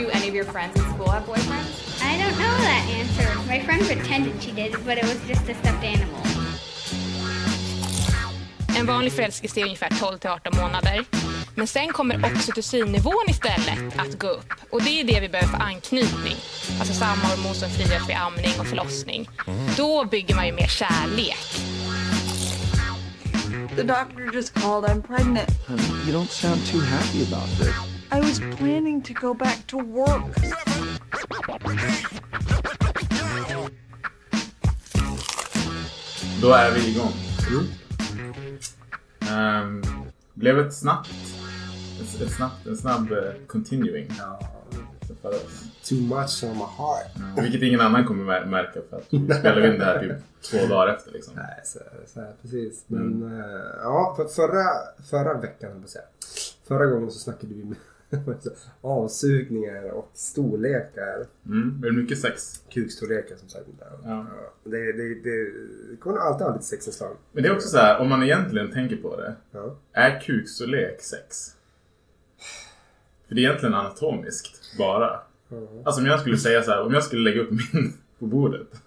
Do any of your friends in school have boyfriends? I don't know that answer. My friend pretended she did, but it was just a stuffed animal. En vanlig förälskelse är ungefär 12 till 18 månader. Men sen kommer oxytocinnivån istället att gå upp. Och det är det vi behöver för anknytning. Alltså samma hormon som frigörs vid amning och förlossning. Då bygger man ju mer kärlek. The doctor just called. I'm pregnant. Honey, you don't sound too happy about this. I was planning to go back to work. Då är vi igång. Ehm, blev ett snabbt, ett, ett snabbt, en snabb eh, continuing. Oss. Too much on my heart. Vilket ingen annan kommer mär- märka för att vi spelar in det här typ två dagar efter. Liksom. Nej, så, så här, precis. Men eh, ja, för förra, förra veckan, jag säga. Förra gången så snackade vi med avsugningar och storlekar. Mm. Är det mycket sex? Kukstorlekar som sagt. Ja. Ja. Det, det, det, det kommer alltid ha lite sexinslag. Men det är också så här, om man egentligen tänker på det. Ja. Är kukstorlek sex? För det är egentligen anatomiskt bara. Alltså om jag skulle säga så här, om jag skulle lägga upp min på bordet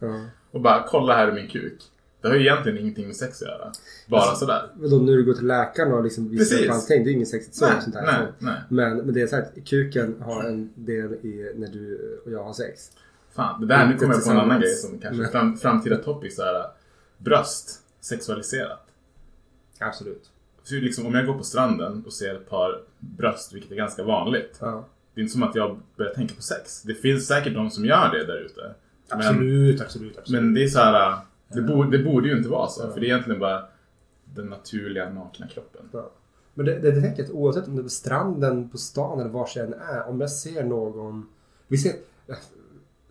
och bara kolla här är min kuk. Det har ju egentligen ingenting med sex att göra. Bara Alltså, sådär. Men då när du går till läkaren och liksom visar upp allting. Det är inget sexigt så. Nej, sånt där. nej, Så. nej. Men, men det är så här, kuken har en del i när du och jag har sex. Fan, det där nu kommer jag på en annan grej som kanske fram, framtida topic så här. Bröst. Sexualiserat. Absolut. Så liksom, om jag går på stranden och ser ett par bröst, vilket är ganska vanligt. Ja. Det är inte som att jag börjar tänka på sex. Det finns säkert de som gör det där ute. Absolut, absolut, absolut. men det är så här. Det, borde, det borde ju inte vara så. För det är egentligen bara den naturliga nakna kroppen. Ja. Men det, det, det tänker jag att oavsett om det är på stranden, på stan eller var jag än är. Om jag ser någon... Vi ser,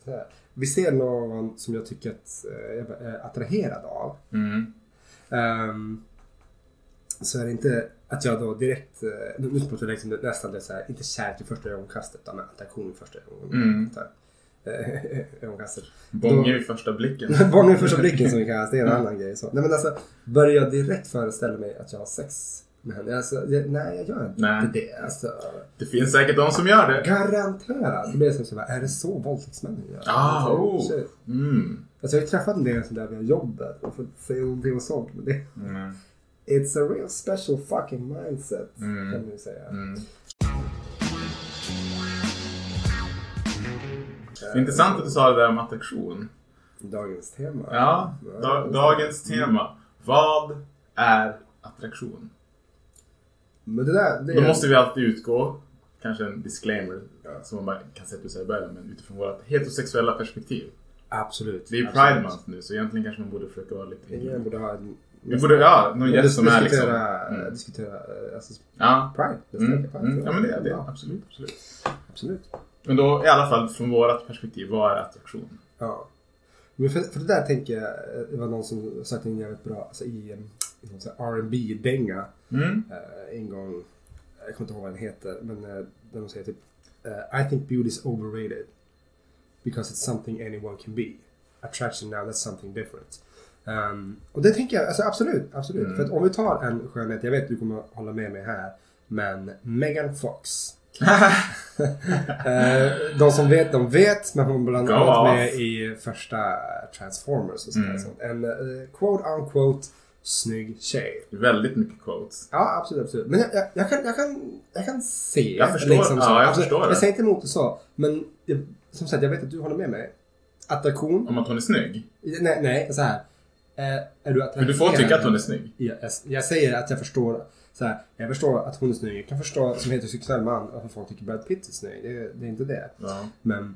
här, vi ser någon som jag tycker att eh, jag är attraherad av. Mm. Ehm, så är det inte att jag då direkt, eh, nu pratar jag liksom nästan det så här, inte kärlek i första ögonkastet utan attraktion i första ögonkastet. Eh, ögonkastet. Bånge vid första blicken. Barn med första blicken som vi kallas, det är en annan grej. Så. Nej men alltså, börjar jag direkt föreställa mig att jag har sex med henne? Alltså, nej jag gör inte Nej. det. Alltså, Det finns säkert de som gör det. garanterat. Det blir som så här, är det så våldtäktsmännen gör? Ah, Alltså, oh. Mm. Alltså jag har ju träffat en del sådär via jobbet och fått säga någonting och sånt. Men det, Mm. it's a real special fucking mindset Mm. kan man ju säga. Mm. Det är intressant att du sa det där om attraktion. Dagens tema. Ja, da, dagens tema. Vad är attraktion? Men det där, det Då är... måste vi alltid utgå, kanske en disclaimer som man bara kan sätta sig i början, men utifrån vårt heterosexuella perspektiv. Absolut. Det är absolut. Pride Month nu, så egentligen kanske man borde försöka vara lite... Ingen borde ha en... Vi borde, ja, någon gäst som är liksom... Mm. diskutera eh, alltså, Ja. Pride. Mm. Pride. Mm. ja, men det är det. Ja, Absolut, absolut. absolut. Men då i alla fall från vårt perspektiv, vad är attraktion? Ja. Men för, för det där tänker jag, eh, det var någon som sagt en jävligt bra, alltså i, en- här R&B dänga Mm. eh, en gång, jag kommer inte ihåg vad den heter, men eh, där de säger typ eh, I think beauty is overrated because it's something anyone can be. Attraction now, that's something different. Um, och det tänker jag, alltså absolut, absolut. Mm. För att om vi tar en skönhet, jag vet du kommer att hålla med mig här, men Megan Fox. Eh, de som vet, de vet. Men hon bland Go annat off. med i första Transformers och Mm. sånt. En uh, quote unquote snygg tjej. Väldigt mycket quotes. Ja, absolut, absolut. Men jag, jag, jag, kan, jag, kan, jag kan se. liksom Jag förstår. Ja, så. jag Absolut. förstår det. Jag säger inte emot det så. Men jag, som sagt, jag vet att du håller med mig. Attraktion. Om att hon är snygg. Nej, nej, så här. Eh, är du Men attraherad? du får tycka att hon är snygg. Jag, jag, jag säger att jag förstår. Så här, jag förstår att hon är snygg. Jag kan förstå som heterosexuell man varför folk tycker Brad Pitt är snygg. Det, är- det är inte det. Ja. Men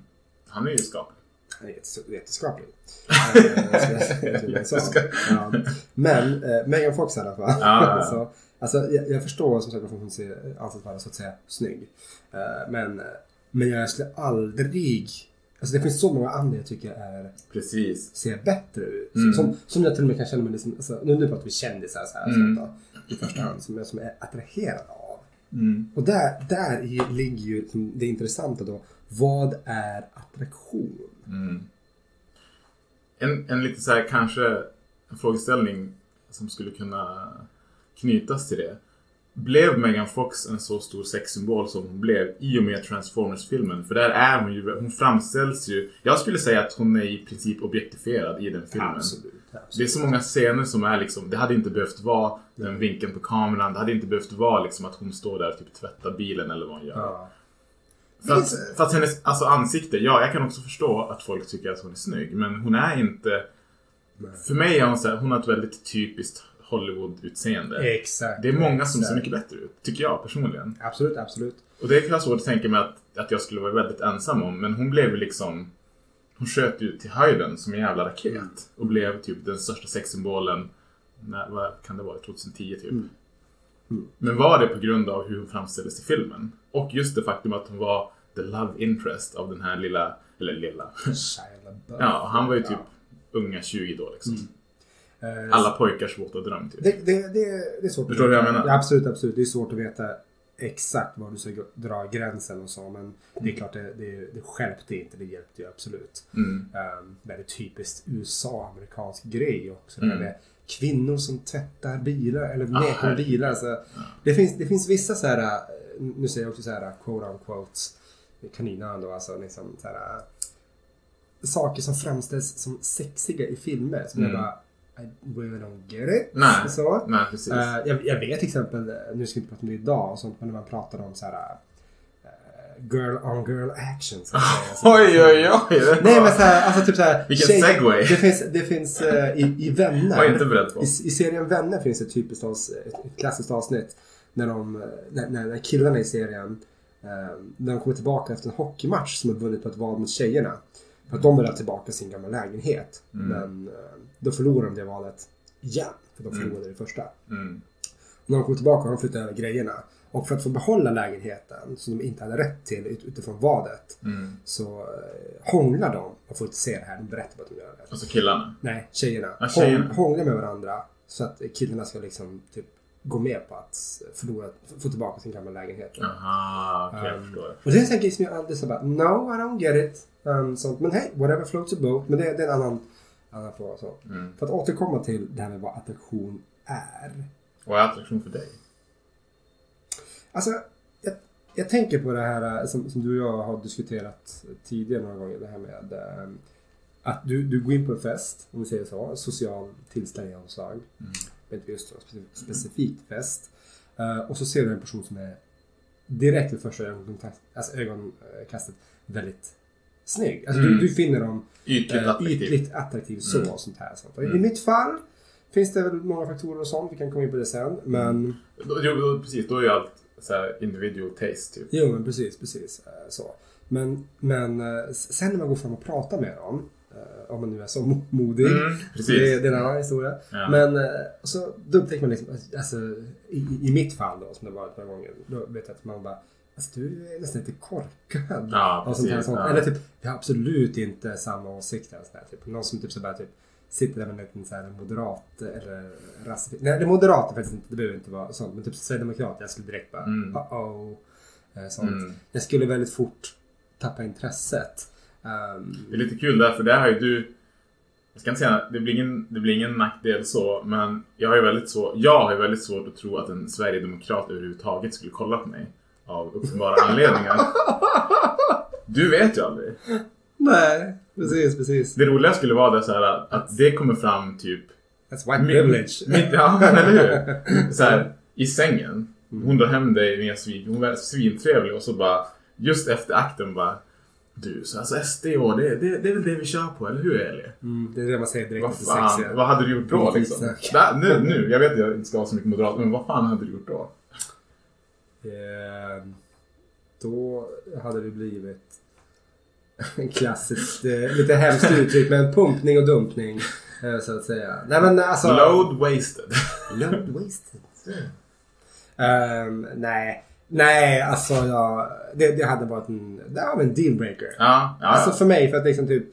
Han är ju skaplig. han är jättes- jätteskaplig. Eh. Ja. Men eh, Megan Fox i alla fall. Ja, så, alltså, jag, jag förstår som sagt varför hon ser, anses vara så att säga snygg. Eh, men, men jag skulle aldrig... Alltså det finns så många andra jag tycker är, Precis. ser bättre ut. Mm. Som, som jag till och med kan känna mig liksom, alltså, nu, nu pratar vi kändisar så här, Mm. så att, i första hand, som jag, som är attraherad av. Mm. Och där, där ligger ju det intressanta då. Vad är attraktion? Mm. En, en lite så här kanske en frågeställning som skulle kunna knytas till det. blev Megan Fox en så stor sexsymbol som hon blev i och med Transformers-filmen? För där är hon ju, hon framställs ju, jag skulle säga att hon är i princip objektifierad i den filmen. Absolut. absolut. Det är så många scener som är liksom, det hade inte behövt vara den vinkeln på kameran. Det hade inte behövt vara liksom att hon står där och typ tvättar bilen eller vad hon gör. Ja. För att, för att hennes alltså, ansikte, ja jag kan också förstå att folk tycker att hon är snygg. Men hon är inte... För mig är hon så här, hon har ett väldigt typiskt Hollywood-utseende. Exakt. Det är många som ser Exakt. mycket bättre ut, tycker jag personligen. Absolut, absolut. Och det kan jag svårt att tänka mig att, att jag skulle vara väldigt ensam om. Men hon blev liksom... Hon sköt ju till höjden som en jävla raket. Och blev typ den största sexsymbolen, när, vad kan det vara, 2010 typ. Mm. Men var det på grund av hur hon framställdes i filmen? Och just det faktum att hon var the love interest av den här lilla, eller lilla. Ja, han var ju typ Ja. unga 20 då liksom. Eh, Alla pojkars våta dröm typ. Det, det, det, det är svårt Förstår du vad jag menar? Ja, absolut, absolut. Det är svårt att veta exakt var du ska dra gränsen och så. Men det är klart, det, det, det stjälpte inte. Det hjälpte ju absolut. Mm. Um, väldigt typiskt USA-amerikansk grej också. Det Mm. med kvinnor som tvättar bilar eller Ah, mekar herregud. bilar. Så det, finns, det finns vissa så här, äh, nu säger jag också så här quote on quotes, kaninöron då alltså liksom så här äh, saker som framställs som sexiga i filmer. Som Mm. jag bara, I really don't get it. Nej. Så. Nej, precis. Eh, jag, jag vet till exempel, eh, nu ska vi inte prata om det idag och sånt, men när man pratar om så här eh, girl on girl action. Så att säga. Så- oj, oj, oj. Nej men såhär, alltså typ såhär. Vilken segway. Det finns, det finns eh, i, i Vänner. var inte beredd på. I, I serien Vänner finns ett typiskt ett, ett klassiskt avsnitt. När, de, när, när killarna i serien, eh, när de kommer tillbaka efter en hockeymatch som har vunnit på ett val mot tjejerna. För att de vill ha tillbaka sin gamla lägenhet. Mm. Men eh, då förlorar de det valet igen. För de Mm. förlorade det första. Mm. När de kommer tillbaka har de flyttat över grejerna. Och för att få behålla lägenheten som de inte hade rätt till ut- utifrån vadet. Mm. Så eh, hånglar de. Man får inte se det här, de berättar bara att de gör det. Alltså killarna. Nej, tjejerna. Ja, tjejerna. Hång, hånglar med varandra. Så att killarna ska liksom typ gå med på att förlora, få tillbaka sin gamla lägenhet. Aha, jag Um, förstår. Och det är en grej som jag aldrig så bara, no I don't get it. Um, sånt. Men hej, whatever floats a boat. Men det, det är en annan, annan fråga. Så. Mm. För att återkomma till det här med vad attraktion är. Vad är attraktion för dig? Alltså, jag, jag tänker på det här eh, som, som du och jag har diskuterat tidigare några gånger. Det här med eh, att du, du går in på en fest, om vi säger så, social tillställning av slag. Mm. Men inte just då, specif- specifikt fest. Eh, och så ser du en person som är direkt vid första ögonkontakt, alltså ögonkastet väldigt snygg. Alltså Mm. du, du finner dem Ytligt attraktiv. ytligt attraktiv så Mm. och sånt här. Sånt. Och Mm. I mitt fall finns det väl många faktorer och sånt, vi kan komma in på det sen. Men Då- Jo, precis. Då är allt så här individual taste typ. Jo, men precis, precis. eh, Så. Men, men eh, sen när man går fram och pratar med dem, eh, om man nu är så mo- modig, Mm, precis. det, det är en annan historia. Ja. Men så, då upptäcker man liksom, alltså, i, i- i mitt fall då, som det varit några gånger, då vet jag att man bara Alltså du är nästan lite korkad. Ja, och sånt här, precis, sånt. ja. Eller typ, vi har absolut inte samma åsikter. Här, typ. Någon som typ så bara typ sitter där med en liten så här moderat eller rasist. Nej, det moderat är faktiskt inte, det behöver inte vara sånt. Men typ sverigedemokrat, jag skulle direkt bara Mm. eh, Sånt. Mm. Jag skulle väldigt fort tappa intresset. Ehm, Det är lite kul där, för där har ju du... Jag ska inte säga, det blir ingen, det blir ingen nackdel så, men jag har ju väldigt, så, jag har ju väldigt svårt att tro att en sverigedemokrat överhuvudtaget skulle kolla på mig. Av uppenbara anledningar. Du vet ju aldrig. nej, precis, precis. Det roliga skulle vara det så här att det kommer fram typ... That's white privilege. Mitt, ja, eller hur? Så här, I sängen. Hon drar hem dig med svin. Hon är svintrevlig och så bara... Just efter akten bara... Du, så alltså SD år, det, det, det är väl det vi kör på, eller hur Eli? Mm, det är det man säger direkt efter fan, sexiga. vad hade du gjort då liksom? Där, nu, nu, jag vet att jag inte ska ha så mycket moderat, men vad fan hade du gjort då? Ehm, då hade det blivit klassiskt, eh, lite hemskt uttryck, men pumpning och dumpning. eh, Så att säga. Nej men alltså... Load wasted. Load wasted. Ehm, nej. Nej, alltså jag, det, det hade varit en, det var en dealbreaker. Ja, ja, Alltså för mig, för att liksom typ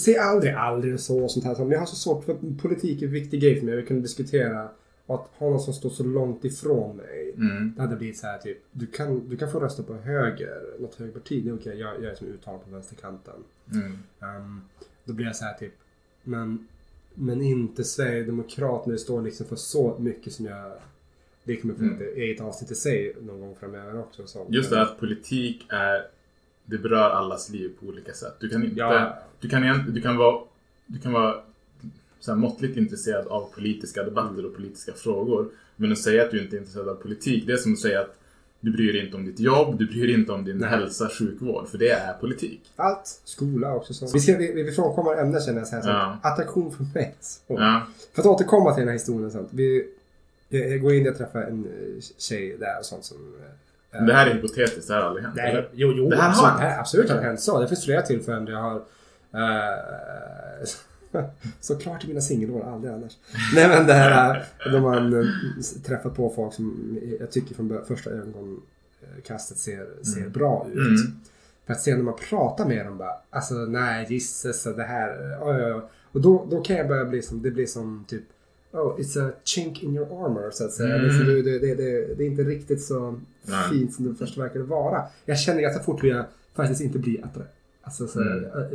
Se aldrig, aldrig så och sånt här. Men jag har så svårt för att politik är en viktig grej för mig. Vill kunna diskutera och att ha någon som står så långt ifrån mig. Mm. Det hade blivit så här typ, du kan, du kan få rösta på höger, något högerparti, det är okej. Jag, jag är som uttalad på vänsterkanten. Mm. Um, då blir jag så här typ, men, men inte Sverigedemokrat när det står liksom för så mycket som jag Det kommer få Mm. ett eget avsnitt i sig någon gång framöver också. Så. Just det att politik är... Det berör allas liv på olika sätt. Du kan inte... Ja. Du, kan, du kan vara... Du kan vara så här, måttligt intresserad av politiska debatter och politiska frågor. Men att säga att du inte är intresserad av politik, det är som att säga att du bryr dig inte om ditt jobb, du bryr dig inte om din Nej. hälsa, sjukvård. För det är politik. Allt. Skola också. Så. Vi, ska, vi, vi frånkommer ämnet känner jag. Så här, så. Ja. Attraktion för mig. Så. Ja. För att återkomma till den här historien. Sant? Vi, jag, går in och träffar en eh, tjej där och sånt som... eh, Men det här är hypotetiskt, det här har aldrig hänt. Nej, eller? jo, jo Det här har absolut, hänt. det här, absolut har det hänt så. Det finns flera tillfällen där jag har... Uh, såklart i mina singelår, aldrig annars. Nej men det här eh, då man uh, träffat på folk som jag tycker från första ögonkastet ser, ser bra ut. Mm. För att sen när man pratar med dem bara, alltså nej gisses det här, oj, oj, oj. Och då, då kan jag börja bli som, det blir som typ Oh, it's a chink in your armor så att säga. Mm. Liksom, det, det, det, det, det är inte riktigt så Nej. fint som det först verkade vara. Jag känner ganska fort hur jag faktiskt inte blir attra- Alltså, så, Mm. jag,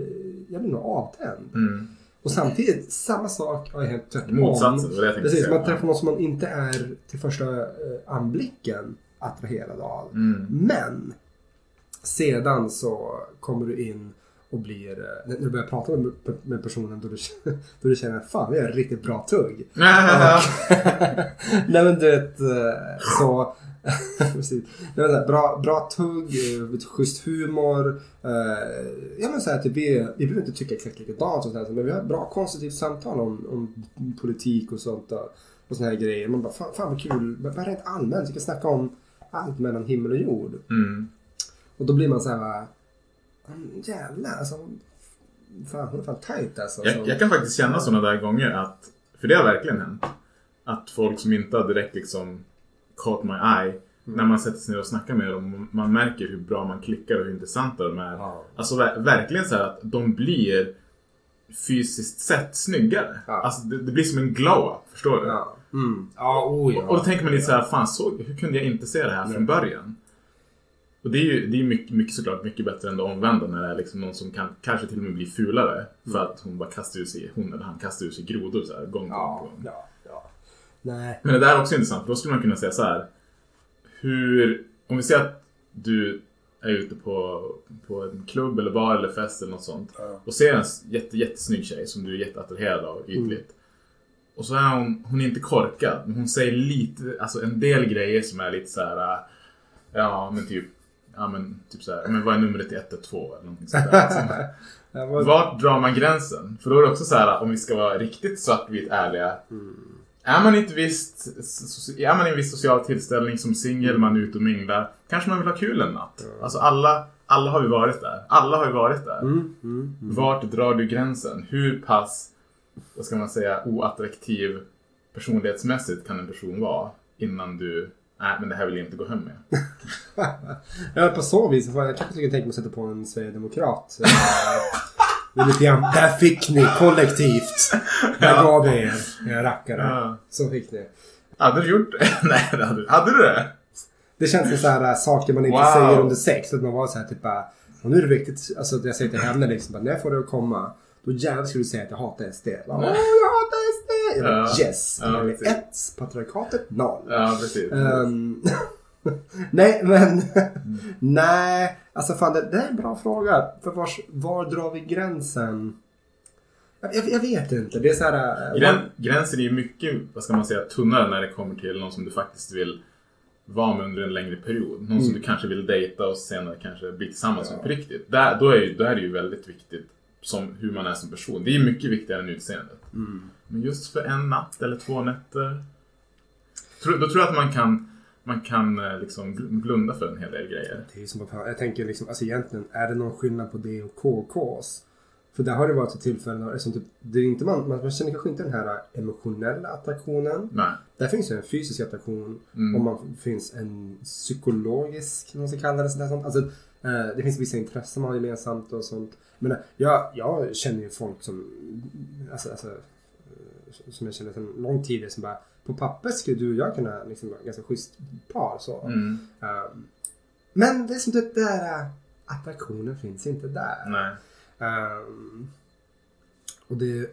jag blir nog avtänd. Mm. Och samtidigt, samma sak har ju hänt tvärtom. Motsatsen, det jag Precis, man träffar någon som man inte är till första eh, anblicken attraherad av. Mm. Men sedan så kommer du in och blir, eh, när du börjar prata med, med personen då du, då du känner fan vi är riktigt bra tugg. Nej men du vet eh, så Precis. Nej, men så här, bra, bra tugg, eh, schysst humor. Eh, ja men så här, typ, vi, vi behöver inte tycka exakt likadant och så här, men vi har ett bra konstruktivt samtal om, om politik och sånt där, och såna här grejer. Man bara fan, fan vad kul, bara rent allmänt, vi kan snacka om allt mellan himmel och jord. Mm. Och då blir man så här bara, "Mm, jävlar alltså. Fan hon är fan tight alltså. Så- Jag, jag kan faktiskt känna sådana där gånger att, för det har verkligen hänt, att folk som inte har direkt liksom caught my eye, när man sätter sig ner och snackar med dem, man märker hur bra man klickar och hur intressanta de är. Ja. Alltså ver- verkligen så att de blir fysiskt sett snyggare. Ja. Alltså det, det blir som en glow-up, förstår du? Ja. Mm. Oh ja. Och då tänker man lite så här, fan så, hur kunde jag inte se det här från början? Och det är ju det är mycket, mycket såklart mycket bättre än det omvända när det är liksom någon som kan kanske till och med bli fulare. För att hon bara kastar ur sig, hon eller han kastar ur sig grodor så här gång på. Ja, gång. ja. Nej. Men det där är också intressant, för då skulle man kunna säga så här. Hur, om vi säger att du är ute på, på en klubb eller bar eller fest eller något sånt. Ja. Och ser en jätte, jättesnygg tjej som du är jätteattraherad av ytligt. Och så är hon, hon är inte korkad, men hon säger lite, alltså en del grejer som är lite så här. äh, Ja men typ, ja men typ så här, men vad är numret till 112 eller någonting sånt där. liksom. Ja, Vart drar man gränsen? För då är det också så här, om vi ska vara riktigt svartvitt ärliga. Är man, ett visst, är man i en viss social tillställning som singel, man är ute och minglar. Kanske man vill ha kul en natt. Alltså alla, alla har ju varit där. Alla har ju varit där. Mm, mm, mm. Vart drar du gränsen? Hur pass, vad ska man säga, oattraktiv personlighetsmässigt kan en person vara innan du, nej men det här vill jag inte gå hem med. Ja, på så vis. jag kanske skulle tänka mig att sätta på en sverigedemokrat. Det är lite grann, där fick ni kollektivt. Där gav vi er, era rackare. Ja. Så fick ni. Hade du gjort det? nej, det hade du. Hade du det? Det känns som så här, äh, saker man inte Wow. säger under sex. Att man var så här typ bara, och nu är det viktigt. Alltså jag säger till henne liksom, bara, när jag får det att komma. Då jävlar skulle du säga att jag hatar SD. Jag bara, Åh, jag hatar SD! Jag bara, Ja. yes. Ja, Ja, ett, patriarkatet noll. Ja, precis. Ehm, nej, men... nej, alltså fan det, det är en bra fråga. För vars, var drar vi gränsen? Jag, jag, vet inte. Det är så här... äh, Grän, gränsen är ju mycket, vad ska man säga, tunnare när det kommer till någon som du faktiskt vill vara med under en längre period. Någon som du kanske vill dejta och senare kanske bli tillsammans med på riktigt. Där, då, är ju, då är det ju väldigt viktigt som, hur man är som person. Det är mycket viktigare än utseendet. Men just för en natt eller två nätter. Då tror jag att man kan, man kan eh, liksom blunda för en hel del grejer. Det är som att, jag tänker liksom, alltså egentligen, är det någon skillnad på det och KKs? För där har det varit ett tillfälle, när- typ, det är inte man, man känner kanske inte den här emotionella attraktionen. Nej. Där finns ju en fysisk attraktion Mm. och man finns en psykologisk, man ska kalla det sådär. Sånt. Alltså, eh, det finns vissa intressen man har gemensamt och sånt. Men eh, jag, jag känner ju folk som, alltså, alltså, som jag känner sedan lång tid som bara, på papper skulle du och jag kunna liksom vara ganska schysst par så. Mm. Um, men det är som det där, uh, attraktionen finns inte där. Um, och det,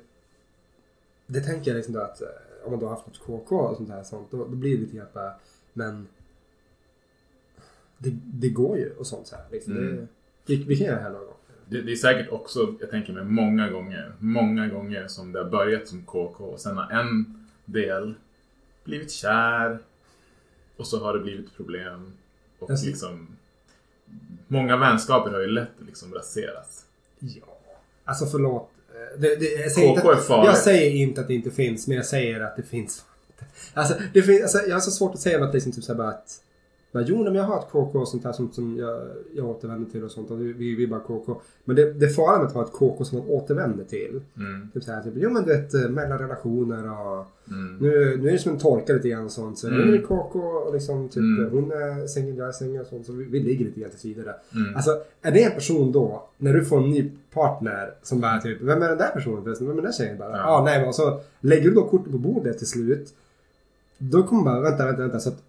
det tänker jag liksom då att, uh, om man då har haft något KK och sånt här sånt, då, då blir det lite grann bara, men det, det går ju och sånt så här. Liksom. Mm. Det, vi, vi kan göra det här någon gång. Det, det är säkert också, jag tänker mig, många gånger, många gånger som det har börjat som KK och sen har en del blivit kär och så har det blivit problem. Och ser- liksom, många vänskaper har ju lätt liksom raserats. Ja, alltså förlåt. Eh, Det, det, jag, säger KK inte, farligt. jag säger inte att det inte finns, men jag säger att det finns. Alltså, det finns, alltså jag har så svårt att säga något liksom typ så här bara att bara, jo, men jag har ett KK och sånt här som, som jag, jag återvänder till och sånt. Och vi, vi bara KK. Men det, det farliga med att ha ett KK som man återvänder till. Mm. Typ så här, typ, jo men du vet eh, mellan relationer och Mm. nu, nu är det som en torka lite grann och sånt. Så Mm. nu är det KK och liksom typ Mm. hon är singel, jag är singel och sånt. Så vi, vi ligger lite grann tills vidare. Mm. Alltså, är det en person då, när du får en ny partner som bara typ, vem är den där personen förresten? Vem är den där tjejen? Bara, ja. ah, nej, men och så lägger du då kortet på bordet till slut. Då kommer man bara, vänta, vänta, vänta. Så att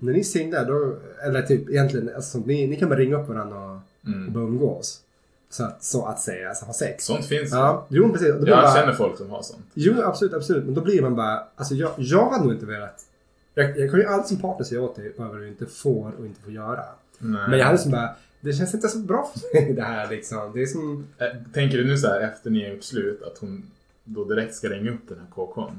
när ni singlar, då, eller typ egentligen, alltså, ni, ni kan bara ringa upp varandra och, och Mm. bara umgås. Så att, så att säga, alltså ha sex. Sånt finns. Ja, jo precis. Och Jag bara, känner folk som har sånt. Jo, absolut, absolut. Men då blir man bara, alltså jag, jag hade nog inte velat, jag, jag kan ju alltid som partner säga åt dig vad du inte får och inte får göra. Nej. Men jag hade som bara, det känns inte så bra för mig det här liksom. Det är som, Äh, Tänker du nu så här efter ni har gjort slut att hon då direkt ska ringa upp den här KKn?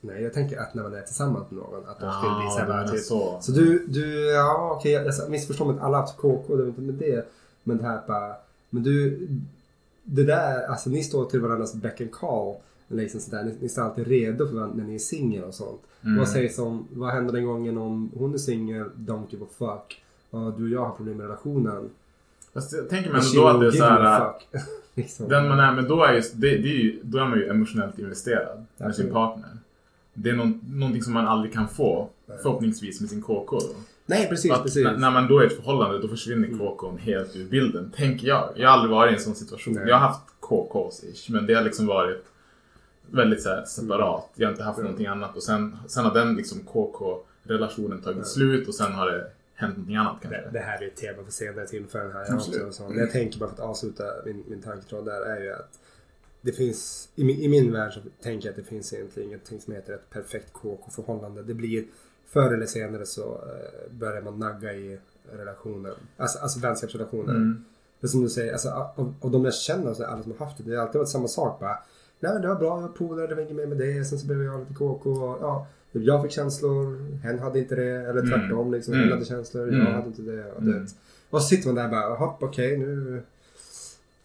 Nej jag tänker att när man är tillsammans med någon att de skulle bli bara menar typ. så. Så du, du, ja okej jag, jag missförstår mig att alla har haft KK, det inte med det. Men det här bara, men du, det där, alltså ni står till varandras back and call. Liksom sådär. Ni, ni står alltid redo för varandra när ni är singel och sånt. Mm. Vad sägs om, vad händer den gången om hon är singel, don't give a fuck. Och du och jag har problem med relationen. Fast jag tänker mig ändå då att det är give så you a här. fuck. liksom. Den man är med då är, just, det, det är ju, då är man ju emotionellt investerad med sin partner. Det är någon, någonting som man aldrig kan få, förhoppningsvis med sin KK. Då. Nej precis, Att precis. när, man då är i ett förhållande då försvinner KKn helt ur bilden, tänker jag. Jag har aldrig varit i en sån situation. Nej. Jag har haft KKs ish, men det har liksom varit väldigt så här, separat. Jag har inte haft Mm. någonting annat. Och sen, sen har den liksom KK-relationen tagit slut och sen har det hänt någonting annat kanske. Det, det här är ett tema för senare tillfällen här. Jag, också, så. Men jag tänker bara för att avsluta min, min tanketråd där är ju att det finns, i min, i min värld så tänker jag att det finns egentligen ingenting som heter ett perfekt KK-förhållande. Det blir förr eller senare så eh, börjar man nagga i relationen. Alltså, alltså vänskapsrelationer. Mm. Det som du säger, alltså, av, av de jag känner, så alla som har haft det, det har alltid varit samma sak. Bara, Nej men det var bra, jag var polare, det var inget mer med det. Sen så blev jag lite KK. och, Ja, jag fick känslor, hen hade inte det. Eller Mm. tvärtom, liksom, Mm. hen hade känslor, Mm. jag hade inte det. Och, Mm. det. och så sitter man där och bara, jaha okej nu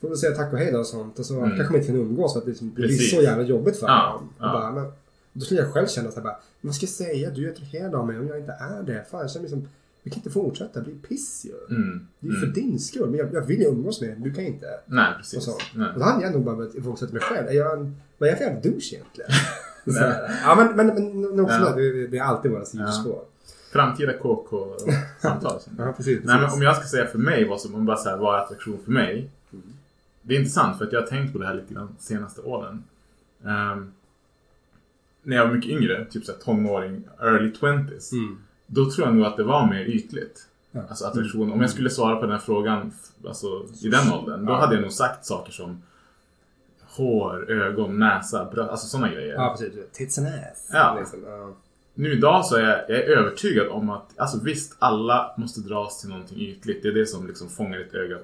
får vi säga tack och hej då och sånt. Och så Mm. kanske man inte kan umgås för att det, liksom, blir Precis. så jävla jobbigt för Ja, honom. ja. Och bara, men, då skulle jag själv känna så här bara, vad ska jag säga? Du är attraherad av mig om jag inte är det. Fan, jag känner mig som, vi kan inte fortsätta, det blir piss ju. Mm. Det är ju för Mm. din skull, men jag, jag vill ju umgås med dig, du kan inte. Nej, Och, precis. så. Nej. och då hade jag nog bara börjat ifrågasätta mig själv. Är jag en, vad är jag för jävla douche egentligen? ja men, men, men också Ja. det, det är alltid våra sidospår. Framtida KK-samtal. Ja. precis. Nej, men om jag ska säga för mig vad som om bara så här, vad är attraktion för mig. Det är intressant för att jag har tänkt på det här lite grann de senaste åren. Ehm, när jag var mycket yngre, typ så här tonåring, early 20s. Mm. Då tror jag nog att det var mer ytligt. Ja. Alltså attraktion. Om jag skulle svara på den här frågan alltså, i den åldern. Då Ja. hade jag nog sagt saker som hår, ögon, näsa, bröst. Alltså sådana grejer. Ja, precis. Tits and ass. Ja. Liksom. ja. Nu idag så är jag, jag är övertygad om att, alltså visst, alla måste dras till någonting ytligt. Det är det som liksom fångar ditt öga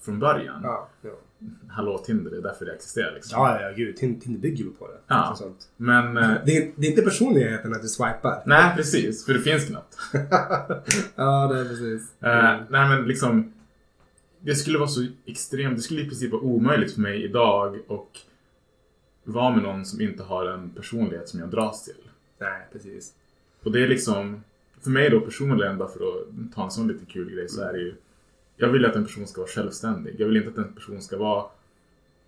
från början. Ja, ja. Hallå Tinder, det är därför det existerar liksom. Ja, ja, gud. Tin- Tinder bygger ju på det. Ja. Sånt. Men, eh, Det, är, det är inte personligheten att du swipar. nej precis, för det finns knappt. ja, det är precis. Eh, nej men liksom, det skulle vara så extremt, det skulle i princip vara omöjligt för mig idag och vara med någon som inte har en personlighet som jag dras till. Nej, precis. Och det är liksom, för mig då personligen, bara för att ta en sån lite kul grej, så är det ju Jag vill att en person ska vara självständig. Jag vill inte att en person ska vara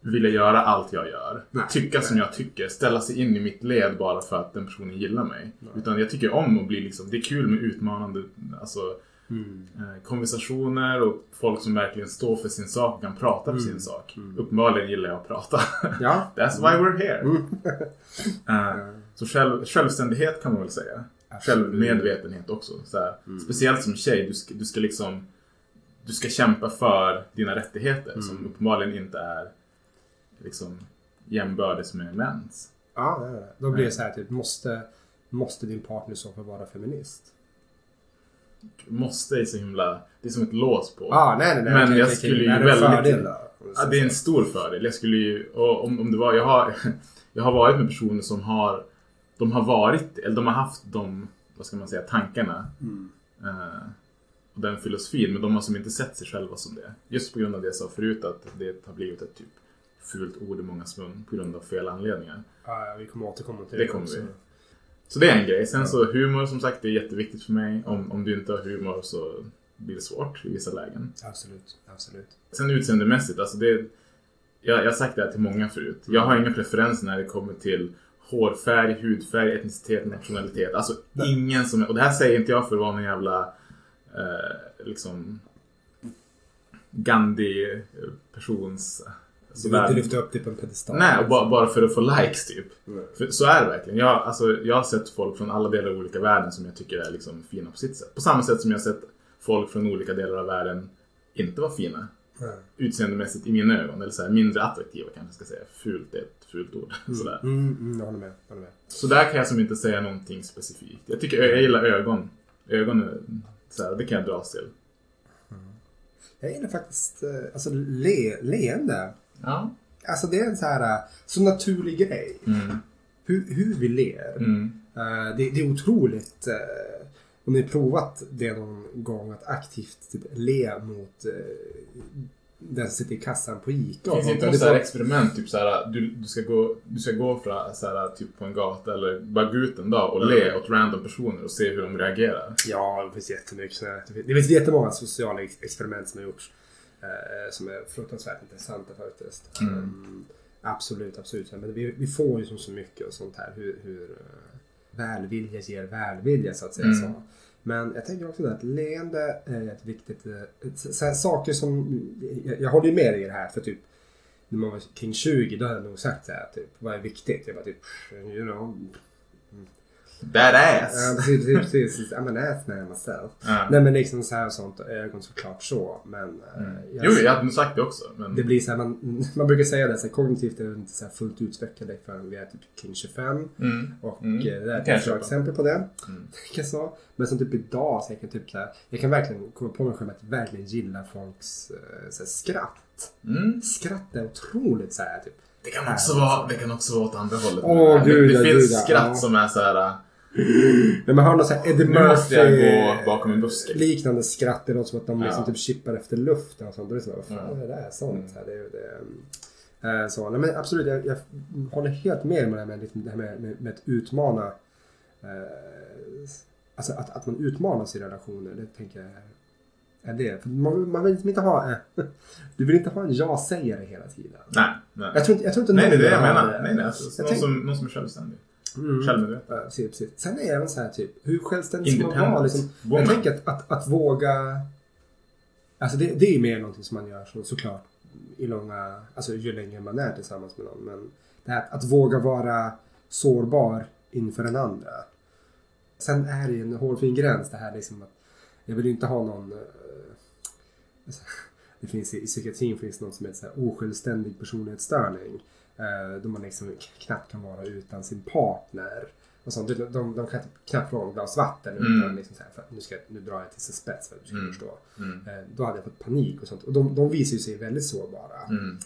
vilja göra allt jag gör. Nej, tycka som nej. jag tycker. Ställa sig in i mitt led bara för att den personen gillar mig. Utan jag tycker om att bli liksom, det är kul med utmanande alltså, Mm. eh, konversationer och folk som verkligen står för sin sak och kan prata för sin sak. Uppenbarligen gillar jag att prata. Mm. Ja. That's why we're here. Mm. Eh, så själv, självständighet kan man väl säga. Absolut. Mm. Självmedvetenhet också. Så här, Speciellt som tjej, du ska, du ska liksom Du ska kämpa för dina rättigheter Mm. som uppenbarligen inte är liksom jämbördes med mäns. Ja, nej, nej. Då blir det så här typ, måste, måste din partner så fall vara feminist? Måste är så himla... Det är som ett lås på. Ja, nej, nej, nej. Men okej, jag okej, skulle okej. ju väldigt- fördel? Ja, det är en stor fördel. Jag skulle ju... Om, om det var... Jag har, jag har varit med personer som har... De har varit... Eller de har haft de... Vad ska man säga? Tankarna. Mm. Eh, och den filosofin. Men de har som inte sett sig själva som det. Just på grund av det jag sa förut. Att det har blivit ett typ fult ord i mångas mun. På grund av fel anledningar. Ja, ja, vi kommer återkomma till Det det. kommer också. vi. Så det är en grej. Sen så humor som sagt, det är jätteviktigt för mig. Om, om du inte har humor så blir det svårt i vissa lägen. Absolut, absolut. Sen utseendemässigt, alltså det... Jag, jag har sagt det här till många förut. Jag har inga preferenser när det kommer till hårfärg, hudfärg, etnicitet, nationalitet. Alltså ingen som... Och det här säger inte jag för att vara någon jävla... Eh, liksom... Gandhi-persons... Du vill inte lyfta upp det på en pedestal? Nej, och bara, bara för att få likes typ. För, så är det verkligen. Jag, alltså, jag har sett folk från alla delar av olika världen som jag tycker är liksom fina på sitt sätt. På samma sätt som jag har sett folk från olika delar av världen inte vara fina. Nej. Utseendemässigt i mina ögon. Eller så här, mindre attraktiva kanske jag ska säga. Fult är ett fult ord. Sådär. Mm, mm, jag håller med. Jag håller med. Så där kan jag som inte säga någonting specifikt. Jag tycker jag gillar ögon. Ögon är så här, det kan jag dras till. Jag gillar faktiskt eh, alltså, le, leende. Ja. Alltså det är en så här eh, så naturlig grej. Mm. Hur, hur vi ler. Mm. Eh, det, det är otroligt. om ni provat det någon gång att aktivt typ, le mot uh, den som sitter i kassan på ICA. Det finns sånt inte något Det så här får- experiment, typ så här, du, du, ska gå, du ska gå från, så här, typ på en gata eller bara gå ut en dag och le åt random personer och se hur de reagerar. Ja, det finns jättemycket sådana här. Det finns jättemånga sociala ex- experiment som har gjorts. eh, som är fruktansvärt intressanta faktiskt. Mm. Mm, absolut, absolut. Men vi, vi får ju som så mycket och sånt här. Hur, hur eh, välvilja ger välvilja så att säga. Mm. Så. Men jag tänker också att leende är ett viktigt... Eh, så här, saker som... Jag, jag håller ju med dig i det här för typ när man var kring 20 då hade jag nog sagt så här typ vad är viktigt? Jag bara typ you know Ja, Badass! precis, precis, precis. I'm an ass man myself. Ja. Nej men liksom så här och sånt ögon såklart så. Men eh, Mm. jag, Jo, jag hade sagt det också. Men... det blir så här, man, man brukar säga det så här, kognitivt är vi inte så här fullt utvecklade förrän vi är typ kring 25. Mm. Och Mm. eh, det där är jag ett bra exempel på det. Mm. Tänker så. Men som typ idag så jag kan typ så här, jag kan verkligen komma på mig själv att verkligen gilla folks eh, så här, skratt. Mm. Skratt är otroligt så här typ. Det kan också vara, det kan också vara åt andra hållet. Åh, det, gud, det ja, finns gud, skratt Ja. som är så här. Men man har någon så här Eddie Murphy gå bakom en buske. liknande skratt. Det låter som att de liksom Ja. typ chippar efter luften och sånt. Då är det så vad fan är det där? Sånt. Mm. Så här, det, det, eh, så. Nej, men absolut, jag, jag håller helt med om det här med, liksom, det här med, med, med att utmana. Eh, alltså att, att man utmanas i relationer. Det tänker jag är- det. För man, man vill liksom inte ha... Eh, du vill inte ha en ja-sägare hela tiden. Nej, nej. Jag tror inte, jag tror inte Nej, det är det jag menar. Nej, nej. Alltså, någon, som, någon som är självständig. Mm. Självmedveten. Ja, precis, precis. Sen är det även så här typ, hur självständig ska man vara? Liksom, Woman. jag tänker att, att, att våga... Alltså det, det är mer någonting som man gör så, såklart i långa... Alltså ju längre man är tillsammans med någon. Men det här att, att våga vara sårbar inför den andra. Sen är det ju en hårfin gräns det här liksom att jag vill inte ha någon... eh, alltså, det finns i, i psykiatrin finns något som heter så här, osjälvständig personlighetsstörning. Eh, då man liksom knappt kan vara utan sin partner. Och sånt. De, de, de kan knappt få ett glas vatten Mm. utan liksom så här, för nu, ska, nu drar jag till sin spets för att du ska Mm. förstå. Mm. Eh, då hade jag fått panik och sånt. Och de, de visar ju sig väldigt sårbara. Mm.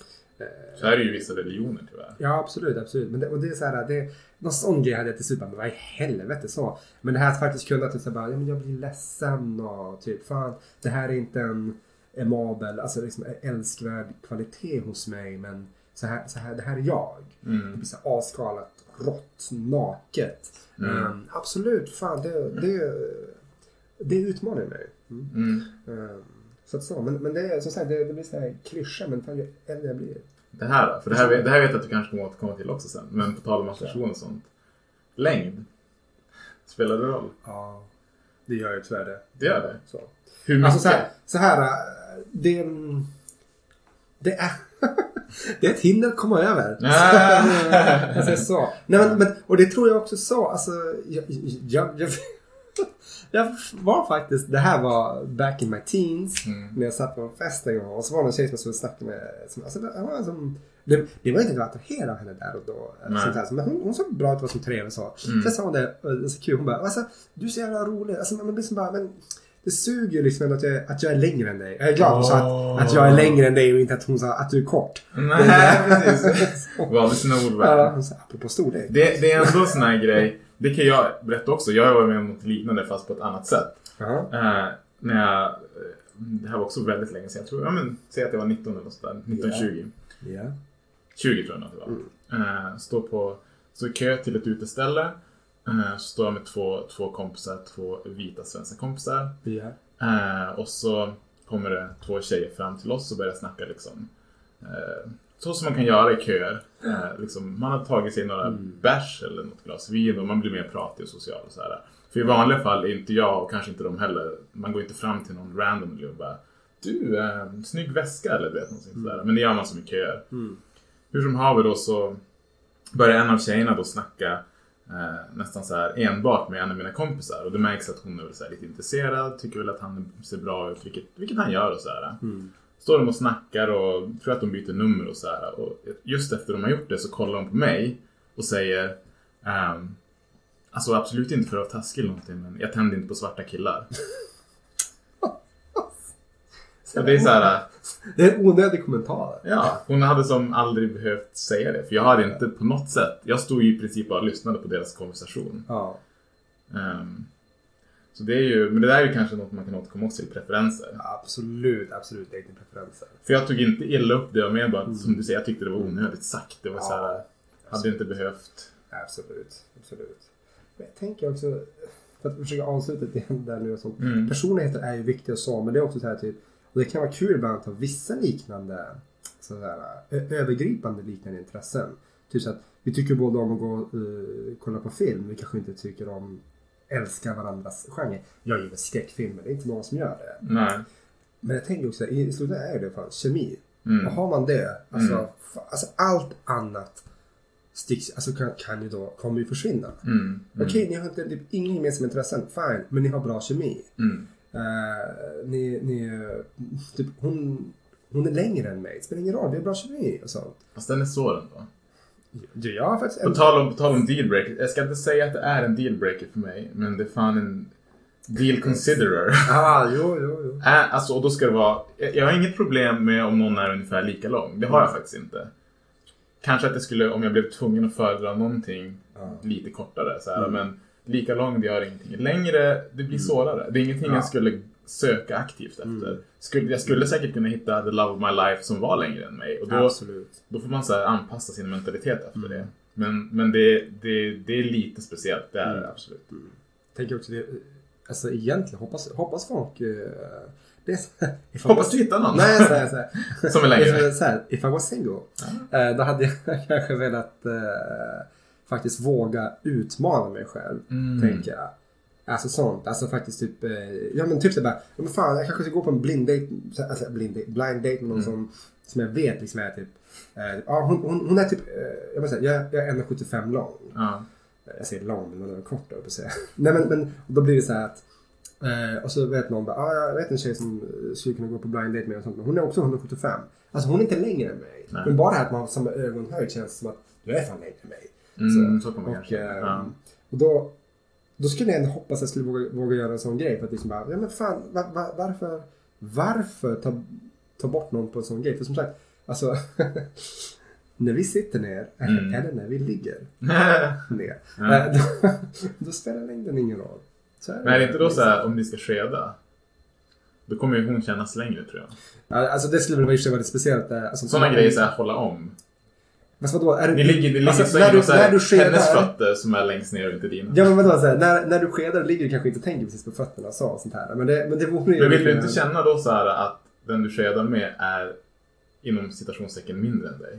Så är det ju vissa religioner tyvärr. Ja, absolut, absolut. Men det, och det är så här, det, någon sån grej hade jag till slut bara, men vad i helvete så. Men det här att faktiskt kunna typ så här, bara, ja men jag blir ledsen och typ, fan, det här är inte en emabel, alltså liksom älskvärd kvalitet hos mig, men så här, så här, det här är jag. Det Mm. blir så här avskalat, rått, naket. Mm. Ehm, absolut, fan, det, det, det utmanar mig. Mm. Mm. Ehm, så att så, men, men det är som sagt, det, det blir så här klyscha, men fan ju äldre jag blir. Det här då? För det här, vet- det här vet jag att du kanske kommer återkomma till också sen. Men på tal om attraktion och sånt. Längd. Spelar det roll? Ja, det gör ju tyvärr det. Det gör det. Så. Hur mycket? Alltså så här, så här det, det är det är ett hinder att komma över. Jag säger så. Nej, men, men, och det tror jag också så. Alltså, jag, jag, jag, jag var faktiskt, det här var back in my teens. Mm. När jag satt på en fest en gång och så var det en tjej som jag skulle snacka med. Som, alltså, det var som det, det var inte att jag attraherad av henne där och då. Nej. Sånt här. Men hon, hon såg bra ut, var som trevlig så. Mm. Sen sa hon det, och det är så kul, hon bara alltså, du är så jävla rolig. Alltså, man blir som bara, men det suger liksom att jag, att jag är längre än dig. Jag är glad hon sa Åh. att, att jag är längre än dig och inte att hon sa att du är kort. Nej, precis. Valde sina ord Ja, väl. sa, apropå storlek. Det, det är ändå en sån här grej. Det kan jag berätta också. Jag har varit med om något liknande fast på ett annat sätt. Ja. Eh, när jag, eh, det här var också väldigt länge sedan. Jag tror, ja men, säg att jag var 19 eller något sådär. 19, Ja. 20. Ja. 20 tror jag att det var. Eh, står på, så i kö till ett uteställe. Eh, så står jag med två, två kompisar, två vita svenska kompisar. Eh, och så kommer det två tjejer fram till oss och börjar snacka liksom. Så som man kan göra i köer. Eh, liksom, man har tagit sig några bärs eller något glas vin och man blir mer pratig och social och så här. För i vanliga fall är inte jag och kanske inte de heller. Man går inte fram till någon randomly och bara Du, eh, snygg väska eller vet någonting sådär. Men det gör man som i köer. Hur som haver då så börjar en av tjejerna då snacka eh, nästan så här enbart med en av mina kompisar. Och det märks att hon är väl så här lite intresserad, tycker väl att han ser bra ut, vilket, vilket han gör och så här. Står de och snackar och tror att de byter nummer och så här. Och just efter de har gjort det så kollar de på mig och säger ehm, Alltså absolut inte för att vara taskig eller någonting men jag tänder inte på svarta killar. Så det är så här. Det är en onödig kommentar. Ja, hon hade som aldrig behövt säga det. För jag hade inte på något sätt. Jag stod ju i princip bara och lyssnade på deras konversation. Ja. Ehm, så det är ju, men det där är ju kanske något man kan återkomma också till preferenser. Absolut, absolut egna preferenser. För jag tog inte illa upp det, jag mer bara, som du säger, jag tyckte det var onödigt sagt. Det var så här, hade inte behövt. Absolut, absolut. Men jag tänker också, för att försöka avsluta det där nu och sånt. Mm. Personligheter är ju viktiga och så, men det är också så här typ, och det kan vara kul ibland att ha vissa liknande, sådär, övergripande liknande intressen. Typ så att vi tycker båda om att gå och uh, kolla på film, vi kanske inte tycker om älskar varandras genre. Jag gillar skräckfilmer, det är inte någon som gör det. Nej. Men jag tänker också, i slutändan är det fan kemi. Mm. Och har man det, alltså, Mm. fa- alltså allt annat sticks, alltså kan, kan ju då, kommer ju försvinna. Mm. Mm. Okej, ni har inte typ inga gemensamma intressen, fine, men ni har bra kemi. Mm. Eh, ni, ni, typ, hon, hon är längre än mig, det spelar ingen roll, vi har bra kemi och sånt. Fast den är svår ändå. Du, jag har faktiskt På tal om, på tal om dealbreaker. Jag ska inte säga att det är en dealbreaker för mig. Men det är fan en deal considerer. Ah, jo, jo, jo. Äh, alltså, och då ska det vara... Jag jag har inget problem med om någon är ungefär lika lång. Det har jag faktiskt inte. Kanske att det skulle, om jag blev tvungen att föredra någonting lite kortare. Så här, Men lika lång, det gör ingenting. Längre, det blir svårare. Det är ingenting Ja. jag skulle söka aktivt efter. Skulle, jag skulle säkert kunna hitta the love of my life som var längre än mig. Och då, Absolut. då får man så anpassa sin mentalitet efter det. Men, men det, det, det är lite speciellt, det är det absolut. Tänker också det, alltså egentligen hoppas, hoppas folk... eh, det är så här, Hoppas du hittar någon Nej, så här, så här. som är längre. Så här, if I was single, eh, då hade jag kanske velat eh, faktiskt våga utmana mig själv, Mm. tänker jag. Alltså sånt, alltså faktiskt typ, eh, ja men typ så bara, ja, men fan jag kanske ska gå på en blind date, så- alltså blind date, blind date med någon Mm. som, som jag vet liksom är typ, eh, ja hon, hon, hon är typ, eh, jag säga, jag, jag är 1,75 lång. Ja. Jag säger lång, men hon är kort då, säga. Nej men, men då blir det så att Eh, och så vet någon bara, ah, jag vet en tjej som eh, skulle kunna gå på blind date med och sånt. Men hon är också 175. Alltså hon är inte längre än mig. Nej. Men bara det här att man har samma ögonhöjd känns som att du är fan längre än mig. Mm, så man och, kanske. ehm, Ja. och då, då skulle jag ändå hoppas att jag skulle våga, våga göra en sån grej. För att liksom bara, ja men fan, va, va, varför, varför ta, ta bort någon på en sån grej? För som sagt, alltså när vi sitter ner, Mm. eller när vi ligger ner, eh, då, då spelar längden ingen roll. Så Men är det inte då så här, om ni ska skeda? Då kommer ju hon kännas längre tror jag. Ja, Alltså det skulle väl i och för sig vara lite speciellt. eh, Alltså, Sådana grejer så här, hålla om. Men vadå? Är det, Ni ligger, ni ligger alltså, i sängen när du, när du skedar, hennes fötter som är längst ner och inte dina. Ja men vadå, så här, när, när du skedar ligger du kanske inte och tänker precis på fötterna så, och sånt här. Men det, men det vore. Men vill du inte känna då så här att den du skedar med är inom citationstecken mindre än dig?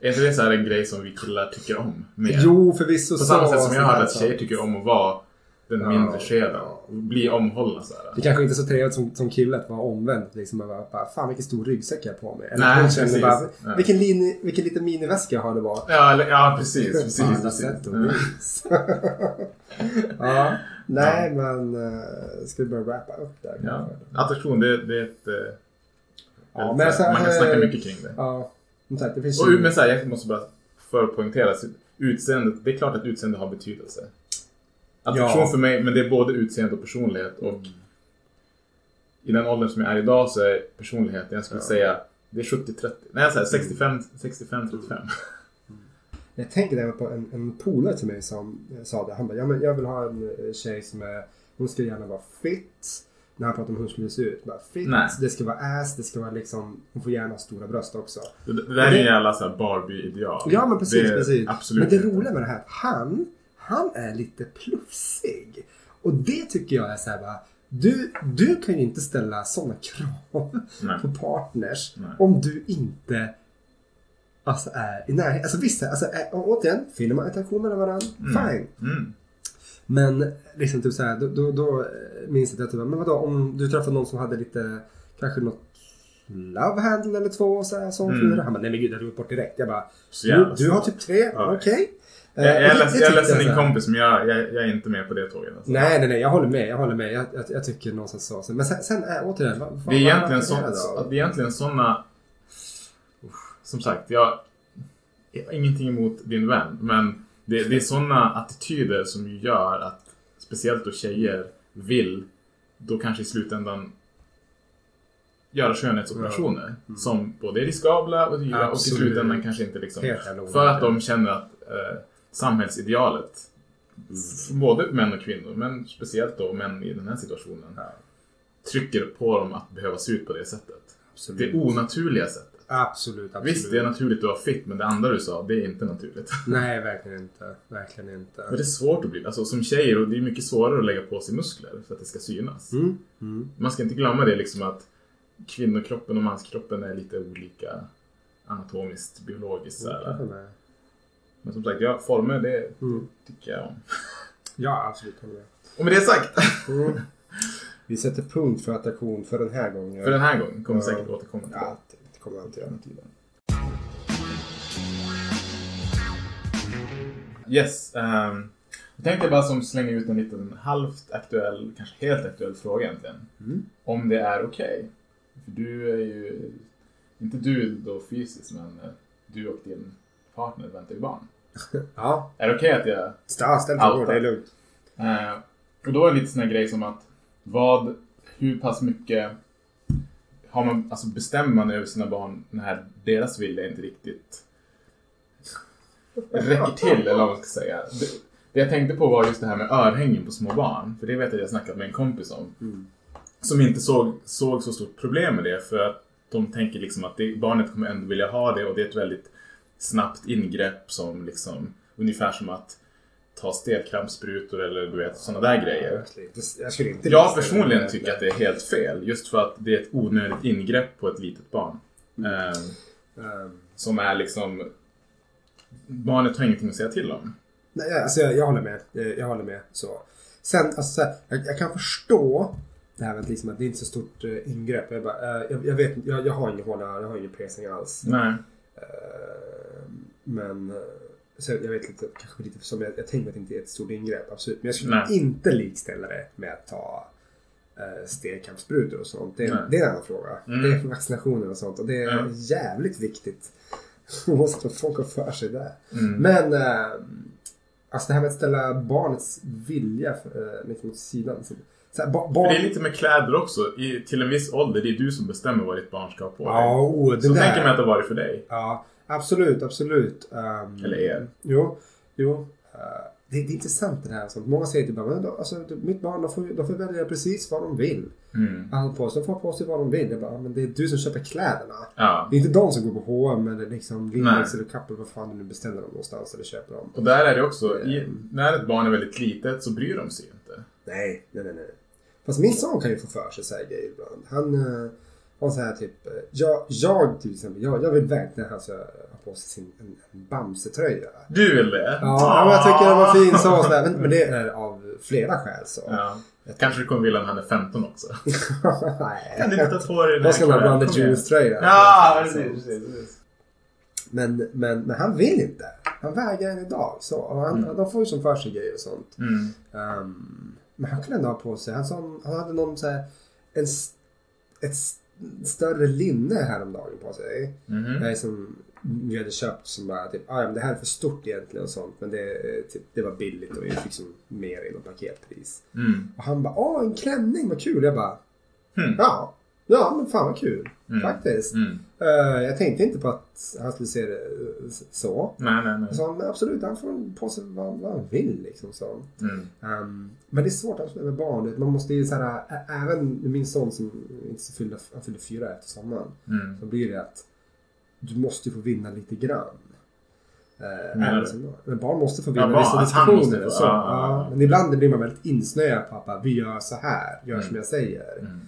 Är inte det så en grej som vi killar tycker om? Mer? Jo, förvisso På samma så, sätt som jag här, att tjejer tycker om att vara den Ja, mindre skeden. Bli omhållna så här. Det kanske inte är så trevligt som, som kille att vara omvänt. Liksom bara, bara, fan vilken stor ryggsäck jag har på mig. Eller Nej, känner precis. bara, Nej. vilken, lin, vilken liten miniväska jag har det var. Ja, eller, ja precis. precis, alla precis. och Ja. vis. ja, nej men uh, ska vi börja wrappa upp där? Ja. Attraktion, det, det är ett... eh, Ja, men så här- så- man kan snacka eh, mycket kring det. Ja. Som sagt, det finns Och, ju- men så här, jag måste bara förpoängtera. så Utseendet, det är klart att utseende har betydelse. Attraktion Ja. för mig, men det är både utseende och personlighet. Och i den åldern som jag är idag så är personligheten, jag skulle Ja. säga, det är 70-30. Nej, så här, 65 65-35. Jag tänker även på en, en polare till mig som eh, sa det. Han bara, ja, men jag vill ha en eh, tjej som är, hon ska gärna vara fit. När han pratade om hur hon skulle se ut. Bara, fit, Nej. det ska vara ass, det ska vara liksom, hon får gärna ha stora bröst också. Det, det där är en jävla så här Barbie-ideal. Ja men precis, Det är precis. Absolut men det inte. roliga med det här, han, han är lite plufsig. Och det tycker jag är så här bara, du, du kan ju inte ställa sådana krav Nej. på partners Nej. om du inte alltså, är i närheten. Alltså visst, alltså, är, och återigen, finner man attraktion mellan varandra, fine. Mm. Men liksom typ så här, då, då, då minns jag att jag typ, men vadå om du träffade någon som hade lite, kanske något love handle eller två så här, som Mm. fyra. Han bara, nej men gud jag drog bort direkt. Jag bara, du, du har typ tre, Ja. okej. Jag, jag, det jag så din kompis men jag, jag, jag är inte med på det tåget. Alltså. Nej, nej, nej, jag håller med. Jag håller med. Jag, jag, tycker någonstans så. Men sen, sen är återigen, vad, Det är egentligen, så, det är egentligen. Uff, Som sagt, jag, jag har ingenting emot din vän. Men det, det är såna attityder som gör att speciellt då tjejer vill då kanske i slutändan göra skönhetsoperationer. Som både är riskabla och dyra och i Absolut. slutändan kanske inte liksom... För att de känner att eh, samhällsidealet f- både män och kvinnor, men speciellt då män i den här situationen Ja. trycker på dem att behöva se ut på det sättet. Absolut. Det onaturliga sättet. Absolut, absolut. Visst, det är naturligt att vara fit, men det andra du sa, det är inte naturligt. Nej, verkligen inte. Verkligen inte. Och det är svårt att bli, alltså som tjejer, och det är mycket svårare att lägga på sig muskler för att det ska synas. Mm. Mm. Man ska inte glömma det liksom att kvinnokroppen och manskroppen är lite olika anatomiskt, biologiskt. Med. Men som sagt, ja, former, det Mm. tycker jag om. Ja, absolut. Och med det sagt, Mm. Vi sätter punkt för attraktion för den här gången. för den här gången kommer Ja. säkert återkomma till Ja, det kommer jag alltid göra. det. Yes. Um, jag tänkte bara som slänga ut en liten halvt aktuell, kanske helt aktuell fråga egentligen. Mm. Om det är okej. För du är ju, inte du då fysiskt, men du och din partner väntar ju barn. Ja, Är det okej att jag ställ ställ frågor. Det är lugnt. Eh, och då är det lite sån här grej som att vad, hur pass mycket har man, alltså bestämmer man över sina barn när deras vilja inte riktigt räcker till eller vad man ska säga. Det, det jag tänkte på var just det här med örhängen på små barn. För det vet jag att jag snackat med en kompis om. Mm. Som inte såg, såg så stort problem med det för att de tänker liksom att det, barnet kommer ändå vilja ha det och det är ett väldigt snabbt ingrepp som liksom ungefär som att ta stelkrampssprutor eller du vet sådana där grejer. Jag skulle inte Jag personligen tycker att det är helt fel just för att det är ett onödigt ingrepp på ett litet barn. Eh, Ehm, som är liksom Barnet har ingenting att säga till om. Nej, alltså jag, jag håller med. Jag, jag håller med. Så. Sen, alltså, jag, jag kan förstå det här med att, liksom, att det är inte så stort eh, ingrepp. Jag, bara, eh, jag, jag vet jag, jag har ingen håla, jag har ingen piercing alls. Nej. Eh, men eh, så jag vet lite, kanske lite som jag, jag tänker att det inte är ett stort ingrepp, absolut. Men jag skulle Nej. inte likställa det med att ta uh, stegkampssprutor och sånt. Det, Nej. det är en annan fråga. Mm. Det är vaccinationer och sånt och det är Ja. jävligt viktigt. Måste få folk har för sig där. Mm. Men eh, alltså det här med att ställa barnets vilja uh, liksom åt sidan. Så här, ba, För barn... det är lite med kläder också. I, till en viss ålder, det är du som bestämmer vad ditt barn ska ha på dig. Ja, oh, det Så där. tänker man att det har varit för dig. Ja, absolut, absolut. Um, Eller er. Jo, jo. Uh, det, det är intressant det här. Alltså, många säger till barnen, då, alltså, mitt barn de får, de får välja precis vad de vill. Mm. På sig, de får på sig vad de vill. Jag bara, men det är du som köper kläderna. Ja. Det är inte de som går på H&M eller liksom Lindex eller Kappahl, vad fan du nu beställer dem någonstans eller köper dem. Och där är det också, i, när ett barn är väldigt litet så bryr de sig inte. Nej, nej, nej, nej. Fast min son kan ju få för sig så här grejer ibland. Han uh, har så här typ, eh, jag, jag till exempel, jag, jag vill verkligen att han ska ha på sig sin en, en Bamse-tröja. Du vill det? Ja, men jag tycker den var fin så. så. Men, men det är av flera skäl så. Ja. Kanske du kommer vilja när han är 15 också. Kan du Nej. inte ta på dig den Vad ska man kläden? blanda juice-tröja? Ja, precis, precis. Men, men, men han vill inte. Han vägrar än idag. Så, och han, Mm. De får ju som för sig grejer och sånt. Mm. Ehm, men han kunde ändå ha på sig. Han, som, han hade någon så här, en, ett större linne häromdagen på sig. Jag är som vi hade köpt som bara typ, ah, ja, men det här är för stort egentligen och sånt. Men det, typ, det var billigt och vi fick liksom mer inom paketpris. Mm. Och han bara, åh en klänning, vad kul. Jag bara, Hmm. ja, ja men fan vad kul. Mm. Faktiskt. Mm. Eh, jag tänkte inte på att han skulle se det eh, så. Nej, nej, nej. Sa, men absolut, han får på sig vad, vad han vill. Liksom, så. Mm. Ehm, men det är svårt alltså, med barn. Man måste ju så här, även min son som inte så fyllde, han fyllde fyra efter sommaren. Mm. Så blir det att du måste ju få vinna lite grann. Eh, som- men barn måste få Ja, vinna barn, vissa att måste diskussioner. få- Så, ja, ja, ja. Men ibland blir man väldigt insnöad pappa. Vi gör så här, gör som Mm. jag säger. Mm.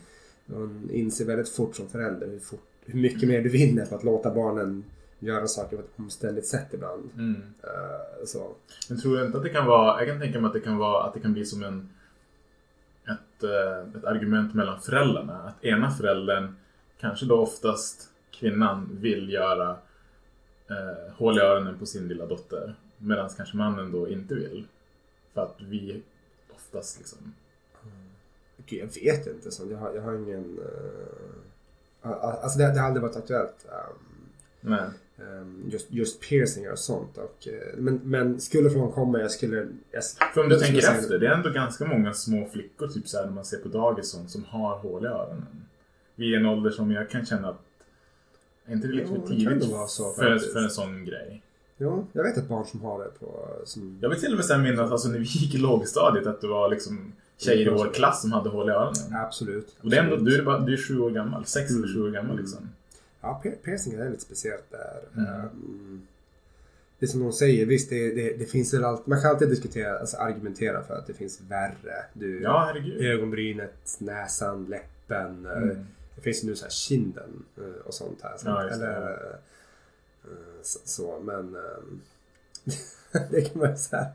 Man inser väldigt fort som förälder hur, fort, hur mycket mer du vinner på att låta barnen göra saker på ett omständigt sätt ibland. Mm. Eh, så. Men tror du inte att det kan vara, jag kan tänka mig att det kan vara, att det kan bli som en ett, eh, ett argument mellan föräldrarna. Att ena föräldern, kanske då oftast kvinnan, vill göra eh, hål i öronen på sin lilla dotter. Medan kanske mannen då inte vill. För att vi oftast liksom... Gud, jag vet inte. Så jag, har, jag har ingen... Uh, alltså det, det har aldrig varit aktuellt. Nej. ehm, just, just piercingar och sånt. Och, eh, men, men skulle frågan komma, jag skulle... Jag, För om du tänker säga- efter, det är ändå ganska många små flickor typ så här, när man ser på dagis sånt, som har hål i öronen. Vid en ålder som jag kan känna att är inte det lite för tidigt så för, för en sån grej? Jo, jag vet ett barn som har det på... Som, Jag vill till och med minnas alltså, när vi gick i lågstadiet att det var liksom tjejer i vår klass som hade hål i öronen. absolut. Och det är ändå, du är, bara, du är sju år gammal, sex eller sju år gammal Mm. liksom. Ja, pier- piercingar är lite speciellt där. Mm. Ehm, det som de säger, visst det, det, det finns väl allt, man kan alltid diskutera, alltså argumentera för att det finns värre. Du, Ja, herregud. Ögonbrynet, näsan, läppen. eh, Mm. Det finns ju nu så här kinden eh, och sånt här. Ja, eller, eh, så, så, men ehm, det kan så här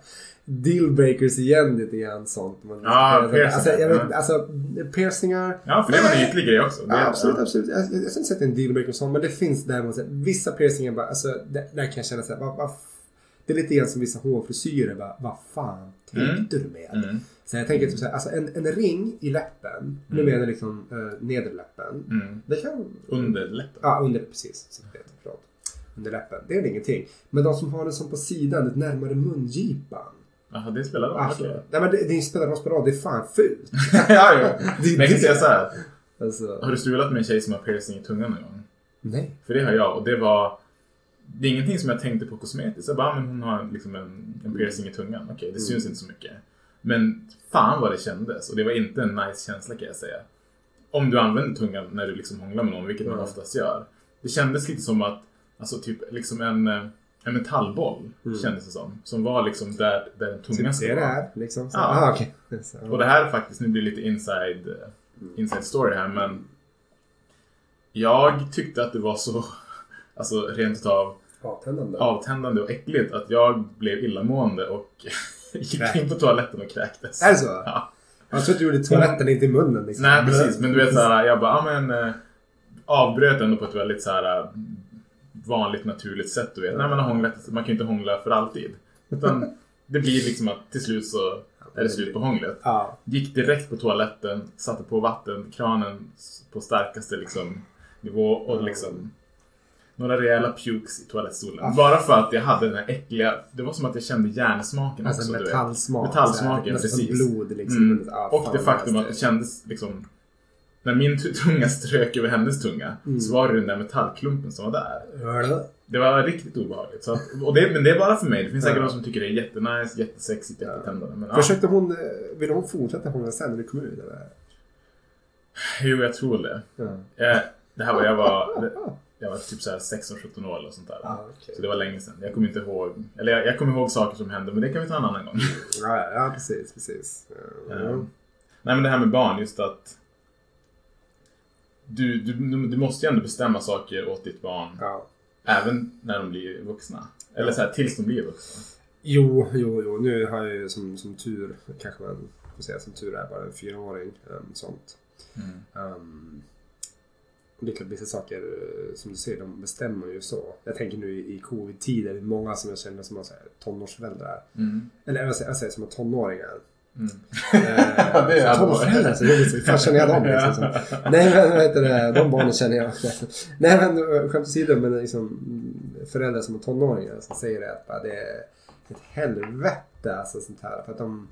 dealbreakers igen lite grann sånt. Man, Ja, piercingar, alltså, jag vet, ja. alltså piercingar. Ja, för det var en ytlig grej också. Ja, absolut, ja. absolut. Jag, jag, jag ska inte säga är en dealbreaker sånt, men det finns däremot så här, vissa piercingar bara, alltså, där, där kan jag känna så här, vad, f- det är lite grann som vissa hårfrisyrer, vad fan tänkte du med? Mm. Så jag tänker typ så här, alltså en, en ring i läppen, nu Mm. menar jag liksom äh, nederläppen. Mm. Det kan... Under läppen. Ja, under, precis. Så det förlåt. Under läppen. Det är väl ingenting. Men de som har den som på sidan, lite närmare mungipan. Jaha, det spelar roll. Alltså, Okej. nej men det, det spelar roll, det är fan fult. ja, ja. Det- Men jag kan det- säga så här. Alltså, Har du strulat med en tjej som har piercing i tungan någon gång? nej. För det har jag och det var... Det är ingenting som jag tänkte på kosmetiskt. Jag bara, ah, men hon har liksom en, en piercing i tungan. Okej, det Mm. syns inte så mycket. Men fan vad det kändes. Och det var inte en nice känsla kan jag säga. Om du använder tungan när du liksom hånglar med någon, vilket man Ja. oftast gör. Det kändes lite som att, alltså typ liksom en, eh, en metallboll Mm. kändes det som. Som var liksom där, där den tungan Typ det ska det vara. är liksom. Så, Ja. Okej. Så, Och det här är faktiskt, nu blir det lite inside, eh, inside story här men Jag tyckte att det var så Alltså rent utav Avtändande. avtändande och äckligt att jag blev illamående och gick in på toaletten och kräktes. Är det så? Ja. Jag tror att du gjorde toaletten, inte i munnen. Liksom. Nej precis, men du vet såhär, jag bara, ja men eh, Avbröt ändå på ett väldigt såhär Vanligt naturligt sätt du vet. När man har hånglat, man kan ju inte hångla för alltid. Utan det blir liksom att till slut så är det slut på hånglet. Ja. Gick direkt på toaletten, satte på vattenkranen på starkaste liksom, nivå och liksom några rejäla pukes i toalettstolen. Ah. Bara för att jag hade den här äckliga, det var som att jag kände järnsmaken Alltså också. metallsmak. Metallsmaken, precis. blod liksom. Mm. Ah, Och det faktum att det kändes liksom när min tunga strök över hennes tunga Mm. så var det den där metallklumpen som var där. nasty. Det var riktigt obehagligt. Så att, och det, men det är bara för mig. Det finns säkert Ja. de som tycker det är jättenice, jättesexigt, jättetändande. Men, ja. Försökte hon, eh, ville hon fortsätta hångla sen när du kom ut? Eller? Jo, jag tror det. Ja. Eh, det här var, jag var, jag var typ så här 16-17 år eller sånt där. Ah, okej. Så det var länge sedan. Jag kommer inte ihåg, eller jag, jag kommer ihåg saker som hände, men det kan vi ta en annan gång. Ja, ja, ja, precis, precis. Ja. Eh, Nej, men det här med barn, just att du, du, du måste ju ändå bestämma saker åt ditt barn, Ja. även när de blir vuxna. Eller så här, tills de blir vuxna. Jo, jo, jo. Nu har jag ju som, som tur, kanske man får säga som tur är, bara en fyraåring. Um, sånt. Mm. Um, det är klart, vissa saker eh, som du säger, de bestämmer ju så. Jag tänker nu i, covid-tider, det är många som jag känner som har tonårsföräldrar. Mm. Eller jag säger, jag säger som har tonåringar. Mm. Eh, Det är tonårsföräldrar, så. Hur fan känner jag dem? Liksom, så. Nej men vad heter det, de barnen känner jag. Nej men eh, skämt åsido, men liksom föräldrar som har tonåringar som säger det att bara, det är ett helvete alltså sånt här. För att de,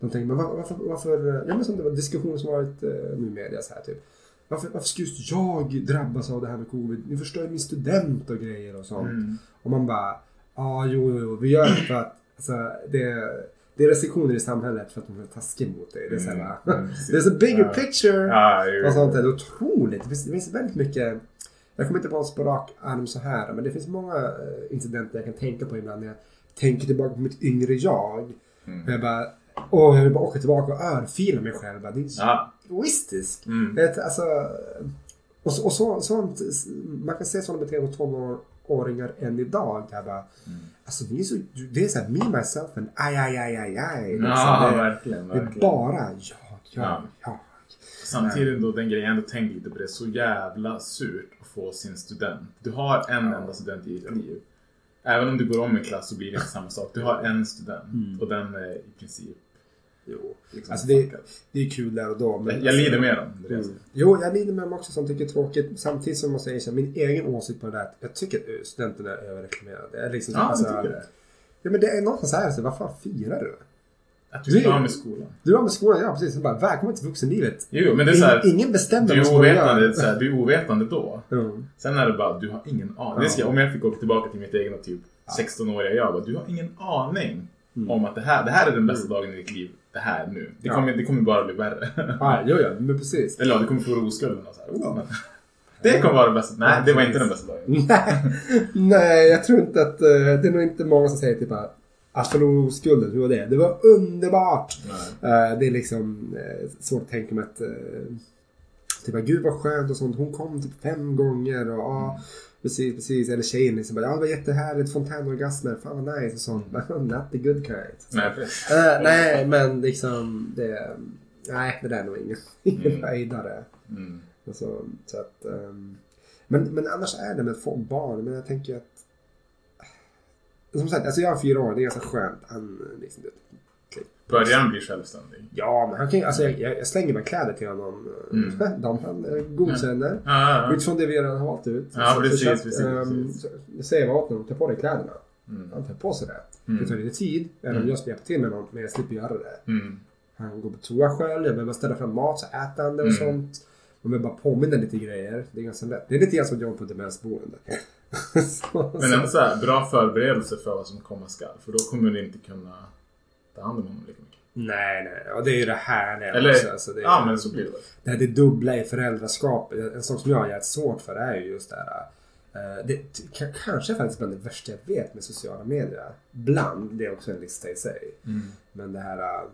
de tänker, men var- varför, varför, ja men som det var diskussion som varit eh, nu i media så här typ. Varför, varför ska just jag drabbas av det här med covid? Ni förstör ju min student och grejer och sånt. Mm. Och man bara, ja jo, jo, jo, vi gör det för att alltså, det, det är restriktioner i samhället för att de är taskiga mot dig. Det är såhär, Mm, mm, there's a bigger Ja. picture. Jo. Och sånt där. Det är otroligt. Det finns, det finns väldigt mycket. Jag kommer inte på på rak arm så här. Men det finns många eh, incidenter jag kan tänka på ibland när jag tänker tillbaka på mitt yngre jag. Mm. Och jag bara, åh jag vill bara åka tillbaka och örfila mig själv. Det är Ja. egoistiskt. Mm. Vet, alltså, och så, och så, sånt, man kan se sådana beteenden hos tonåringar än idag. Jag bara, Mm. Alltså, det är så, det är såhär me, myself and aj, aj, aj, aj, aj. Liksom, Ja, det, verkligen. det är verkligen. bara jag, jag, Ja. jag. Samtidigt då den grejen, jag ändå tänker lite på det, så jävla surt att få sin student. Du har en enda student i ditt liv. Även om du går om en klass så blir det inte samma sak. Du har en student Mm. och den är i princip Jo. liksom Alltså det, det är kul där och då. Men Jag lider med dem. Är jag Mm. Jo, jag lider med dem också som tycker det är tråkigt. Samtidigt som måste jag erkänna min egen åsikt på det där. Jag tycker att studenterna är överreklamerade. Är liksom, Ja, alltså, jag tycker det. Ja, men det är någonstans så här. Så, vad fan firar du? Att du Du- är klar med skolan. Du har med skolan, ja precis. Så bara, välkommen till vuxenlivet. Jo, men det är så här, ingen, ingen bestämmer du vad är skolan ovetande, gör. så här, du är ovetande då. Mm. Sen är det bara, du har ingen aning. Ja. om jag fick åka tillbaka till mitt egna typ 16-åriga jag, bara, du har ingen aning om att det här, det här är den bästa dagen i ditt liv. Det här nu. Det Mm. Ja. kommer, det kommer bara bli värre. Ja, jo, ja, men precis. Eller ja, du kommer få oskulden och så här. Oh. Det kommer vara den bästa. Nej, det var inte den bästa dagen. Nej, jag tror inte att... eh, det är nog inte många som säger typ att att förlora oskulden, hur var det? Det var underbart! Nej. Eh, det är liksom eh, svårt att tänka mig att... Typ gud vad skönt och sånt. Hon kom typ fem gånger och ja, precis, precis. Eller tjejen liksom bara, ja det var jättehärligt, fontänorgasmer, fan vad nice och sånt. Not the good kind. Nej. Eh, nej, men liksom det... Nej, det där är nog ingen, ingen Mm. höjdare. Mm. Alltså, så att, ehm, men, men annars är det med få barn. Men jag tänker att... Som sagt, alltså jag har fyra år. Det är ganska skönt. Han, liksom, det- Början blir självständig. ja, men han kan alltså jag, jag slänger bara kläder till honom. Mm. De han eh, godkänner. Ja, ja, Utifrån det vi redan har valt ut. Ja, Så- precis, så att, precis, ehm, precis. så- Jag säger bara åt honom, ta på dig kläderna. Mm. Han tar på sig det. Mm. Det tar lite tid. Även om Mm. jag ska hjälpa till med något. Men jag slipper göra det. Mm. Han går på toa själv. Jag behöver ställa fram mat så äter han det och Mm. sånt. Man behöver bara påminna lite grejer. Det är ganska lätt. Det är lite grann som att jobba på demensboende. Så- Men så- en så här, bra förberedelse för vad som komma skall. För då kommer du inte kunna ta hand om honom lika mycket. Nej, nej. Och det är ju det härliga Eller, också. Alltså det, är- ja men så blir det det här det dubbla i föräldraskapet. En sak som jag har jävligt svårt för är ju just det här. eh, Det kanske faktiskt bland det värsta jag vet med sociala medier. Bland, det är också en lista i sig. Mm. Men det här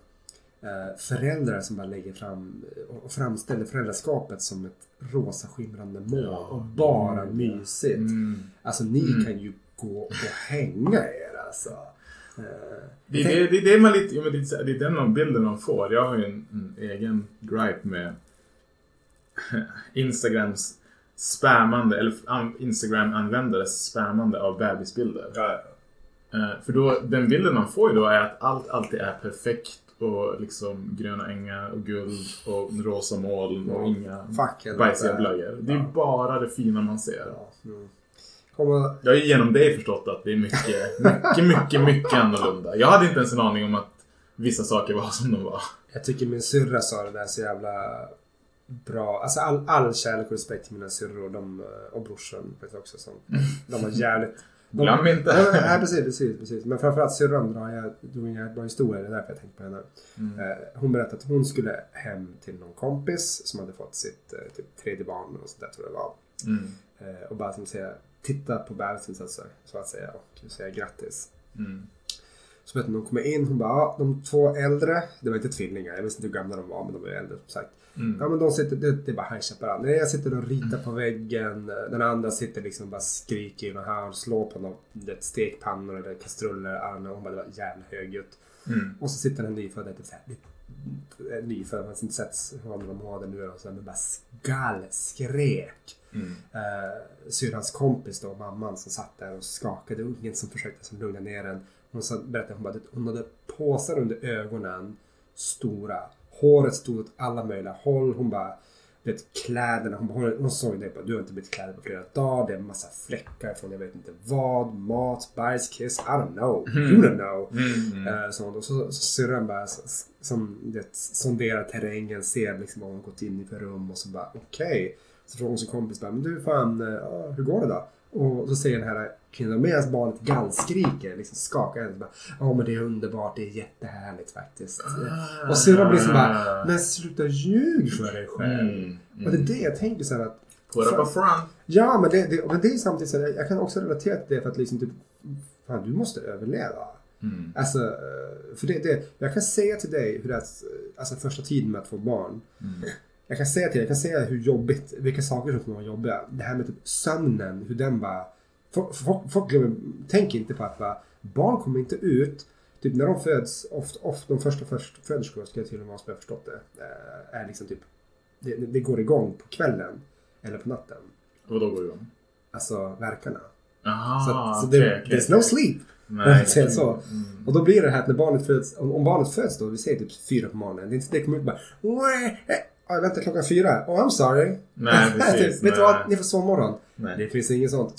eh, föräldrar som bara lägger fram och framställer föräldraskapet som ett rosa skimrande moln Ja, och bara mm, mysigt. Mm. Alltså ni Mm. kan ju gå och hänga er alltså. Eh, Det, det, det, det är man lite, ja, men det, det är den man- bilden man får. Jag har ju en, en egen gripe med Instagrams spammande, eller an- Instagram-användares spammande av bebisbilder. Eh, för då, den bilden man får ju då är att allt alltid är perfekt och liksom gröna ängar och guld och rosa moln och Ja. inga Fuck bajsiga blöjor. Det är Ja. bara det fina man ser. ja, mm. Kommer, Jag har ju genom dig förstått att det är mycket, mycket, mycket, mycket annorlunda. Jag hade inte ens en aning om att vissa saker var som de var. Jag tycker min syrra sa det där så jävla bra. Alltså all, all kärlek och respekt till mina syrror de, eh, och brorsan också. Som, de var jävligt... De, Glöm inte. Nej, nej, precis, precis, precis. Men framförallt syrran drar jag, drog en jävligt bra historia. Det är därför jag tänkte på henne. Mm. Eh, Hon berättade att hon skulle hem till någon kompis som hade fått sitt eh, typ, tredje barn och sånt där tror jag det var. Mm. Och bara som säga, titta på bebisinsatser så att säga och säga grattis. Mm. Så vet du, de kommer in, hon bara, ja, de två äldre, det var inte tvillingar, jag visste inte hur gamla de var men de var ju äldre som sagt. Mm. Ja men de sitter, det, det är bara High Chaparral. Nej jag sitter och ritar på väggen, den andra sitter liksom och bara skriker i någon hörn, slår på något, det, stekpannor eller kastruller, armar. Hon bara, det var jävla högljutt. Mm. Och så sitter den nyfödda, typ såhär, lite- nyfödd, man inte sett honom de har det nu och så, men bara skallskrek. Mm. Eh, syrrans kompis då, mamman som satt där och skakade ungen som försökte som lugna ner den. Hon sa, berättade hon bara att hon hade påsar under ögonen, stora. Håret stod åt alla möjliga håll. Hon bara, du vet, kläderna. Hon, hon, hon såg det bara, du har inte bytt kläder på flera dagar. Det är en massa fläckar från jag vet inte vad. Mat, bajskiss, I don't know. You don't know. Mm. Eh, sånt. Och så, så syrran bara s- s- som du vet, sonderar terrängen, ser liksom vad hon gått in i för rum och så bara okej. Så frågar hon sin kompis bara, men du fan, eh, ja, hur går det då? Och så säger den här medan barnet gallskriker, liksom skakar henne, ja men det är underbart, det är jättehärligt faktiskt. Och syrran blir liksom bara, men sluta ljug för dig själv. Mm. Och det är det jag tänker så här att Put up a front. Ja, men det, det, men det är samtidigt så här, jag kan också relatera till det för att liksom typ, fan du måste överleva. Mm. Alltså, eh, för det, det, jag kan säga till dig hur det är, eh, alltså första tiden med att få barn. Mm. Jag kan säga till dig, jag kan säga hur jobbigt, vilka saker som kommer vara jobbiga. Det här med typ sömnen, hur den bara... Folk, folk, glömmer, tänker inte på att bara, barn kommer inte ut. Typ när de föds, ofta, ofta de första förstföderskorna, ska jag till och med ha förstått det, eh, är liksom typ, det, det går igång på kvällen eller på natten. Och då går det igång? Alltså verkarna. Aha, så så okej, det, okej. there's no sleep. Nej. så. Mm. Och då blir det här att när barnet föds, om, om barnet föds då, vi säger typ fyra på morgonen. Det, inte- det kommer ut bara "Wah, eh, ja, vänta klockan fyra. Oh I'm sorry. Nej, precis. typ, vet du nej. vad? Ni får sovmorgon. Nej. Det finns inget sånt.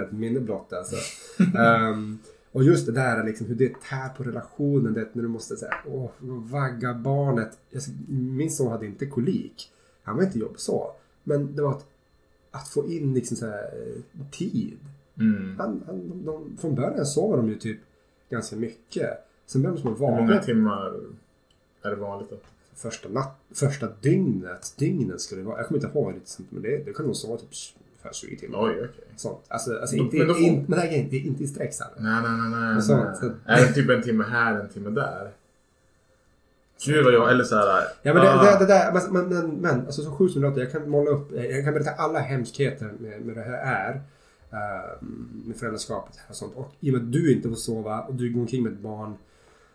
Ett minne blott alltså. Ehm, och just det där liksom, hur det tär på relationen. Det, när du måste säga, åh, vagga barnet. Jag, min son hade inte kolik. Han var inte jobbig så. Men det var att, att få in liksom så här, tid. Mm. Han, han, de, de, från början sover de ju typ ganska mycket. Sen börjar de som Hur många timmar är det vanligt då? första, natt, första dygnet. Dygnet skulle det vara. Jag kommer inte ihåg riktigt men det, det kan nog sova typ ungefär 20 timmar. Oj, okej. Sånt. Alltså, alltså Då- inte, men då får- in, men det här är inte, inte i sträck. Nej, nej, nej. nej, Och så- nej. så- Är det typ en timme här, en timme där? Gud vad jag, eller såhär. Ja men det, ah, det, det där, men, men, men, men alltså som låter, jag kan måla upp, jag kan berätta alla hemskheter med, med det här är. eh, med föräldraskapet och sånt. Och i och med att du inte får sova och du går omkring med ett barn.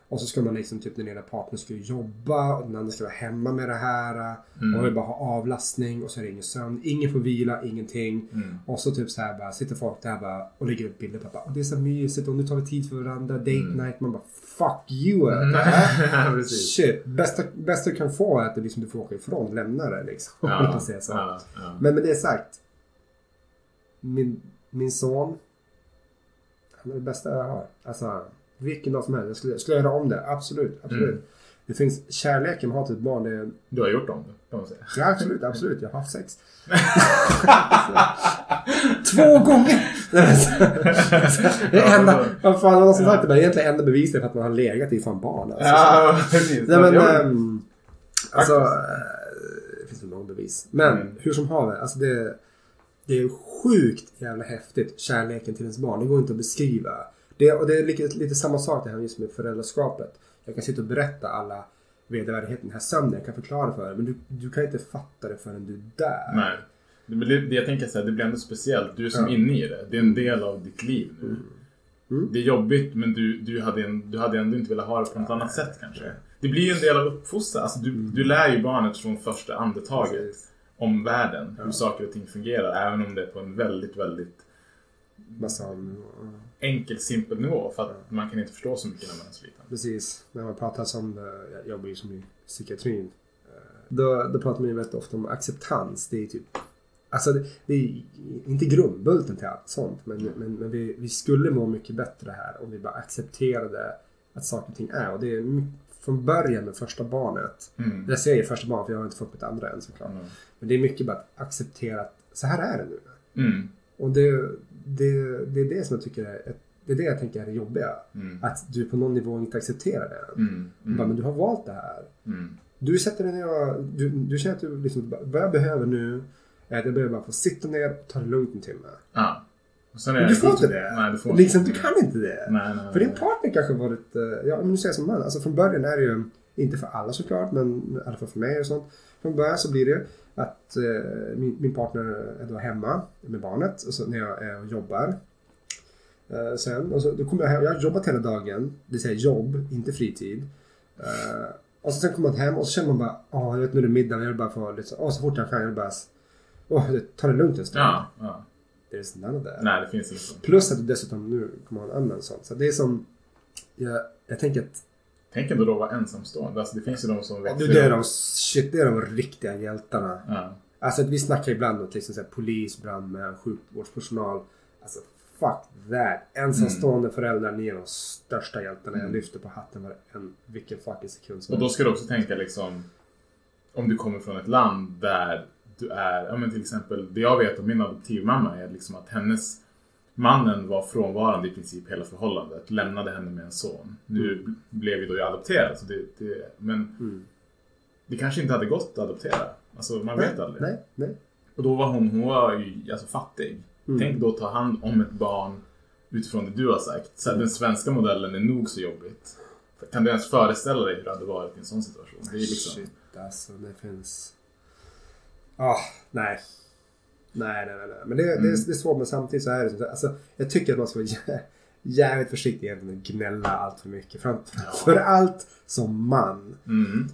Och så ska man liksom, typ den ena partnern ska jobba och den andra ska vara hemma med det här. Mm. Och vill bara ha avlastning och så är det ingen sömn. Ingen får vila, ingenting. Mm. Och så typ så här bara sitter folk där bara och lägger upp bilder på bara, "Åh, det är så mysigt och nu tar vi tid för varandra, date Mm. night. Man bara fuck you. Mm. Shit, bästa, bästa du kan få är att det liksom, du får åka ifrån, lämna det liksom. Om man Ja, säga så. ja, ja. Men med det sagt. Min, min son. Han är det bästa jag har. Alltså, vilken dag som helst. Jag skulle, skulle göra om det. Absolut, absolut. Mm. Det finns kärleken man har till ett barn. Det Du har gjort om det, kan man säga. ja, absolut, absolut. Jag har haft sex. Två gånger! det är enda, vad fan, någon som sagt det, men egentligen enda beviset för att man har legat i fan barn. Alltså. Ja, precis. Nej men, ehm, alltså, eh, det finns väl någon bevis. Men Mm. hur som haver, alltså det, det är sjukt jävla häftigt, kärleken till ens barn. Det går inte att beskriva. Det, och det är lite, lite samma sak det här just med föräldraskapet. Jag kan sitta och berätta alla vedervärdigheter, den här sömnen, jag kan förklara för dig. Men du, du kan inte fatta det förrän du är där. Nej. Men det, det jag tänker så här, det blir ändå speciellt. Du är som Ja. inne i det. Det är en del av ditt liv nu. Mm. Det är jobbigt men du, du, hade en, du hade ändå inte velat ha det på något annat sätt kanske. Det blir ju en del av uppfostran. Alltså, du, du lär ju barnet från första andetaget om världen. Hur saker och ting fungerar. Även om det är på en väldigt, väldigt Massa, enkel, simpel nivå. För att man kan inte förstå så mycket när man är så liten. Precis. När man pratar som, jag jobbar ju som i psykiatrin. Eh, Då, då pratar man ju väldigt ofta om acceptans. Det är typ, alltså det, det är inte grundbulten till allt sånt. Men, men, men vi, vi skulle må mycket bättre här om vi bara accepterade att saker och ting är. Och det är från början med första barnet. Mm. Jag säger första barnet för jag har inte fått mitt andra än såklart. Mm. Men det är mycket bara att acceptera att så här är det nu. Mm. Och det, det, det är det som jag tycker är, det är det jag tänker är det jobbiga. Mm. Att du på någon nivå inte accepterar det. Mm. Bara, Mm. men du har valt det här. Mm. Du sätter dig ner du, du känner att du liksom, vad jag behöver nu är att jag behöver bara få sitta ner och ta det lugnt en timme. Ja. Men du får inte det. Nej, du får liksom, inte du kan inte det. Nej, nej, För din partner kanske varit, eh, ja men nu säger jag som man, alltså från början är det ju, inte för alla såklart, men i alla fall för mig och sånt. Från början så blir det att eh, min, min partner är då hemma med barnet och så när jag är och jobbar. Eh, sen, och så, då kommer jag hem, jag har jobbat hela dagen, det vill säga jobb, inte fritid. Eh, och så sen kommer man hem och så känner man bara, åh jag vet nu är det middag, jag vill bara få lite så, åh så fort jag kan, jag vill bara, åh ta det lugnt en stund. Ja, ja. There's none of that. Nej, det finns inte. Plus att du dessutom nu kommer ha en annan sån. Så det är som, jag, jag tänker att Tänk ändå då att vara ensamstående. Alltså, det finns ju de som växer det är de, shit, det är de riktiga hjältarna. Ja. Alltså att vi snackar ibland om liksom, polis, brandmän, sjukvårdspersonal. Alltså fuck that. Ensamstående föräldrar, ni är de största hjältarna. Jag lyfter på hatten var en, vilken fucking sekund som Och då ska du också tänka liksom om du kommer från ett land där du är, ja men till exempel det jag vet om min adoptivmamma är liksom att hennes mannen var frånvarande i princip hela förhållandet, lämnade henne med en son. Nu blev ju då jag adopterad, så det, det, men Mm. det kanske inte hade gått att adoptera. Alltså man vet aldrig. Nej, nej. Och då var hon, hon var ju alltså fattig. Mm. Tänk då ta hand om ett barn utifrån det du har sagt. Så den svenska modellen är nog så jobbigt. Kan du ens föreställa dig hur det hade varit i en sån situation? Det är liksom... Shit alltså, det finns... Ah, nej. Nej, nej, nej. Men det, det, är, Mm. det är svårt, men samtidigt så är det så. Alltså, jag tycker att man ska vara jä- jävligt försiktig egentligen med att gnälla allt för mycket. Fram, För allt som man. Mm.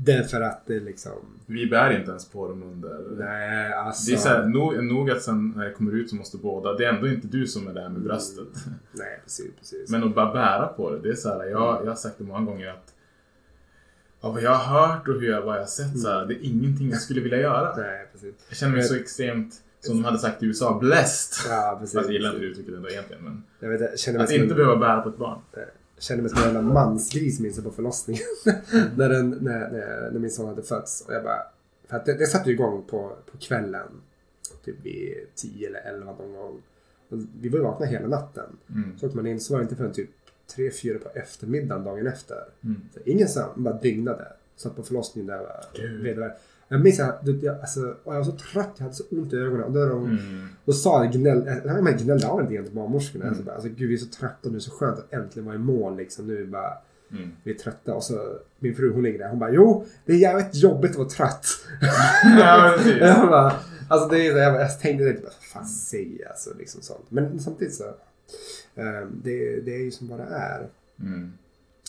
Därför att det liksom... Vi bär inte ens på dem under... Nej, alltså... Det är så här, nog, nog att sen när det kommer ut så måste båda. Det är ändå inte du som är där med bröstet. Nej, precis, precis. Men att bara bära på det. Det är så här, jag, jag har sagt det många gånger att av vad jag har hört och hur jag, vad jag har sett så här, det är ingenting jag skulle vilja göra. Nej, precis. Jag känner mig så extremt, som de hade sagt i USA, blessed. Ja, precis. Fast jag gillar inte det uttrycket ändå egentligen. Men Jag, vet, jag känner mig att inte en- behöva bära på ett barn. Jag kände mig som en jävla mansgris minns jag på förlossningen. när, den, när, när, när min son hade fötts. Och jag bara, för att det, det satte igång på, på kvällen. Typ vid 10 eller 11 någon gång. Och vi var ju vakna hela natten. Mm. Så åkte man in så var det inte förrän typ 3-4 på eftermiddagen dagen efter. Mm. Så ingen sam, bara dygnade. Satt på förlossningen där. Vedervärd. Jag minns att jag, alltså, jag var så trött, jag hade så ont i ögonen. Och då, de, Mm. då sa jag gnäll, jag gnällde av lite till barnmorskorna. Mm. Alltså, bara, alltså, gud vi är så trötta nu, så skönt att äntligen vara i mål liksom. Nu bara, Mm. vi är trötta. Och så min fru hon ligger där, hon bara jo, det är jävligt jobbigt att vara trött. Ja, jag bara, alltså det är så, jag, bara, jag tänkte det, vad fan jag? Alltså, liksom sånt. Men samtidigt så, det, det är ju som bara är. Mm.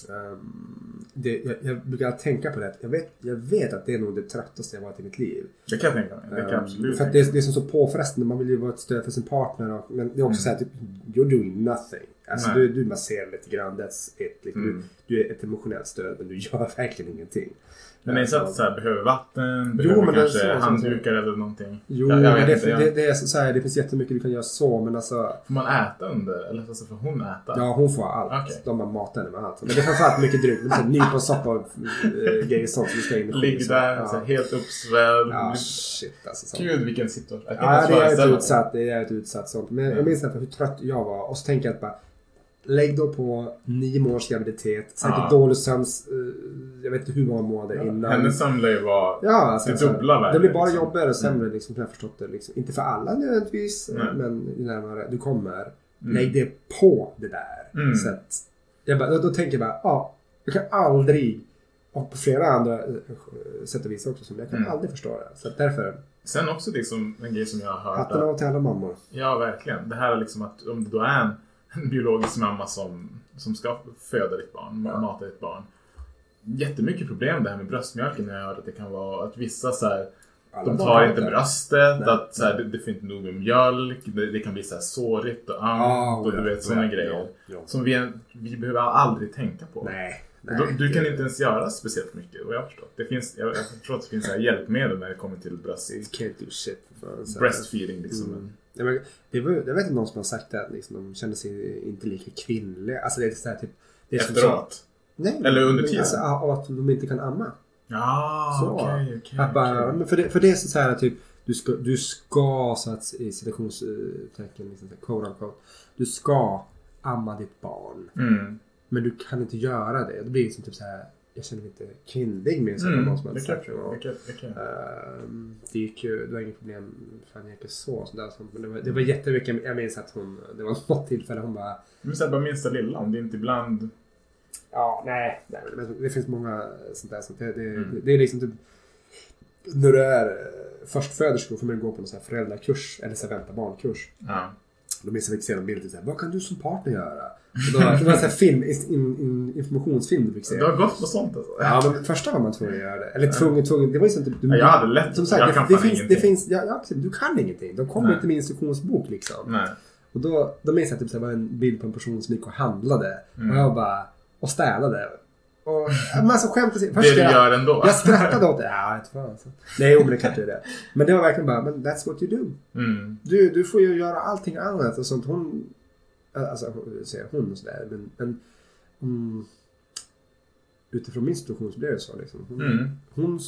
Ehm, det, jag, jag brukar tänka på det, jag vet, jag vet att det är nog det tröttaste jag varit i mitt liv. Det kan jag tänka mig. Det kan jag Ehm, absolut För att det, är- det är som så påfrestande. Man vill ju vara ett stöd för sin partner. Och, men det är också Mm. så här, typ, you're doing nothing. Alltså du, du masserar lite grann, that's it. Liksom. Mm. Du, du är ett emotionellt stöd men du gör verkligen ingenting. Men det är så att så här, behöver vatten, Jo, behöver är kanske så, handdukar eller någonting. Jo, jag, jag men det, inte, jag, det, det, är så, här, det finns jättemycket du kan göra så men alltså Får man äta under? Eller alltså, får hon äta? Ja, hon får allt. Okej. De bara matar henne med allt. Men det är framförallt mycket är nyponsoppa och äh, grejer sånt som du ska in i Ligger så. där ja. så helt uppsvälld. Ja, shit alltså. Så. Gud vilken situation. Ja, det är ett utsatt. Det är ett utsatt sånt. Men Mm. jag minns hur trött jag var. Och så tänker jag att bara Lägg då på nio månaders graviditet. Säkert Ja. dålig sömn. eh, Jag vet inte hur många månader Ja, innan. Hennes sömn lär ju vara... Ja, alltså, det dubbla värdet, Det blir bara liksom. jobbigare och sämre liksom, som jag har förstått det. Liksom. Inte för alla nödvändigtvis. Nej. Men ju närmare du kommer. Mm. Lägg det på det där. Mm. Så att, jag bara, då, då tänker jag bara, ja. Jag kan aldrig. Och på flera andra eh, sätt och vis också. Som jag kan Mm. aldrig förstå det. Så att därför. Sen också liksom en grej som jag har hört. Hatten Att, av till alla mammor. ja, verkligen. Det här är liksom att om det då är en, en biologisk mamma som, som ska föda ditt barn, Ja. mata ditt barn. Jättemycket problem det här med bröstmjölken. Jag hört att det kan vara att vissa så här, de tar inte bröstet, Nej. att så här, det, det finns inte nog med mjölk, det, det kan bli så här sårigt och ömt Ah, och du ja, vet sådana ja, grejer. ja. Som vi, vi behöver aldrig tänka på. Nej. Nej, du kan det- inte ens göra speciellt mycket vad jag har förstått. Det finns, jag, jag förstår att det finns hjälpmedel när det kommer till bröst, You can't do shit. fan, breastfeeding liksom. Mm. Det var, jag vet inte någon som har sagt det, att liksom, de känner sig inte lika kvinnliga. Alltså det är så här, typ... Det är som så- Efteråt. Nej, Eller under tiden? Alltså, att de inte kan amma. Ja, Så. okej, bara, okej. men för, det, för det är så här typ du ska, du ska så att i citationstecken, liksom, quote unquote, du ska amma ditt barn. Mm. Men du kan inte göra det. Det blir liksom typ så här, jag känner mig inte kvinnlig minns jag Mm. någon som hade sagt. Det kan- det gick ju, det var inget problem för han gick ju så. så där, så, men det var, det var jättemycket, jag minns att hon, det var något tillfälle hon bara så här, bara minsta lilla, om det inte ibland... Ja, nej. nej det finns många sånt där. Sånt. Det, det, Mm. det, är liksom typ... När du är eh, förstföderska får man gå på någon sån här föräldrakurs eller så här vänta barnkurs. Ja. Då minns jag fick se en bild. Så här, Vad kan du som partner göra? Och då, det var en film, in, in, informationsfilm du fick se. Du har gått på sånt alltså? Ja, men första var man tvungen att göra det. Eller tvungen, tvungen. Det var ju sånt du, Ja, jag hade lätt- Som sagt, jag det, kan det, fan finns, det finns, ja, ja, du kan ingenting. De kommer inte med instruktionsbok liksom. Nej. Och då, då minns jag att typ, här, var en bild på en person som gick och handlade. Mm. Och jag bara, och städade. Och, men alltså skämt åsido. Det först du jag- gör ändå. Jag skrattade åt det. Ja, jag fan. Alltså. Nej, men det kanske är det. Men det var verkligen bara, men that's what you do. Mm. Du, du får ju göra allting annat och sånt. Hon, alltså säger hon och sådär. Men, men mm, utifrån min situation så blev det så. Liksom. Hon, Mm. hon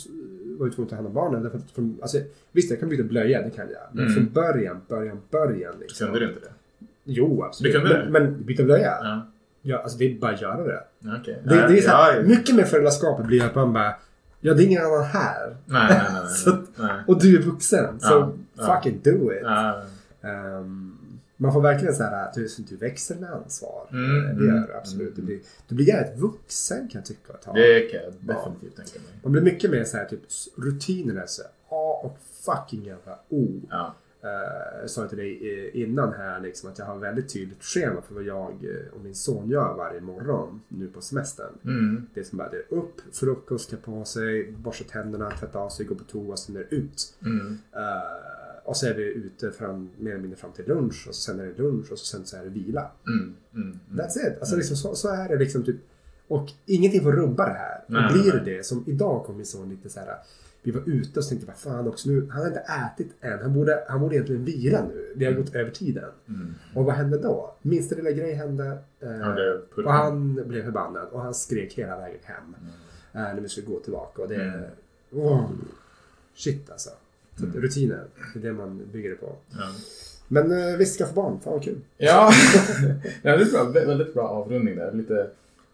var ju tvungen att ta hand om barnen. Därför att från, alltså, visst, jag kan byta blöja, det kan jag. Men Mm. från början, början, början. Liksom. Kunde du inte det? Jo, absolut. Kunde men, det? men byta blöja? Ja. Ja, alltså det är bara att göra det. Okej. Det, Ja, det är så här, ja, Mycket med föräldraskapet blir att man bara, ja det är ingen annan här. Nej, nej, nej. Så nej. Och du är vuxen, så fucking do it. Ja. Man får verkligen så här, du, du växer med ansvar. Mm, Eh, det gör mm, du absolut. mm. Du blir, du blir jävligt vuxen kan jag tycka. Att ha. Det kan jag definitivt tänka mig. Man blir mycket mer så här, typ rutinerna. Så här, A och fucking jävla O. Ja. Jag sa till dig eh, innan här liksom, att jag har väldigt tydligt schema för vad jag och min son gör varje morgon nu på semestern. Mm. Det är som bara det är upp, frukost, klä på sig, borsta tänderna, tvätta av sig, gå på toa, sen är det ut. Mm. Eh, och så är vi ute fram, mer eller mindre fram till lunch och sen är det lunch och så sen så är det vila. Mm. Mm. That's it. Alltså liksom, så, så är det liksom typ. Och ingenting får rubba det här. Nej, och blir det det, som idag kom min son lite så här. Vi var ute och så tänkte jag, vad fan också nu, han har inte ätit än. Han borde, han borde egentligen vila nu. Vi har gått över tiden. Mm. Och vad hände då? Minsta lilla grej hände. Eh, Han och han blev förbannad och han skrek hela vägen hem. Eh, när vi skulle gå tillbaka. Och det... Mm. Oh, shit alltså. Så rutiner, det är det man bygger det på. Ja. Men eh, visst, skaffa barn. Fan vad kul. Ja, ja det är bra. Vä- Väldigt bra avrundning där. Lite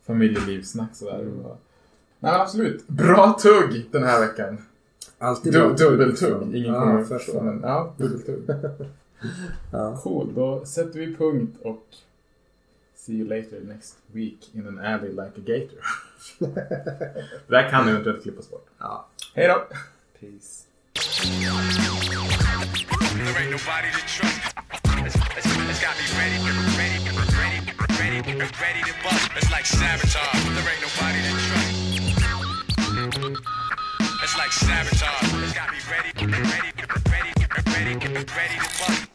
familjelivssnack sådär. Mm. Nej absolut. Bra tugg den här veckan. Alltid Du, bra. dubbeltugg. Ingen Ja, kommer för förstå. Men ja, dubbeltugg. Ja. Cool. Då sätter vi punkt och see you later next week in an alley like a gator. det där kan eventuellt klippas bort. Ja. Hej då! Peace. There ain't nobody to trust. It's, it's, it's got me ready, ready, ready, ready, ready to bust. It's like sabotage. There ain't nobody to trust. It's like sabotage. It's got me ready, ready, ready, ready, ready to bust.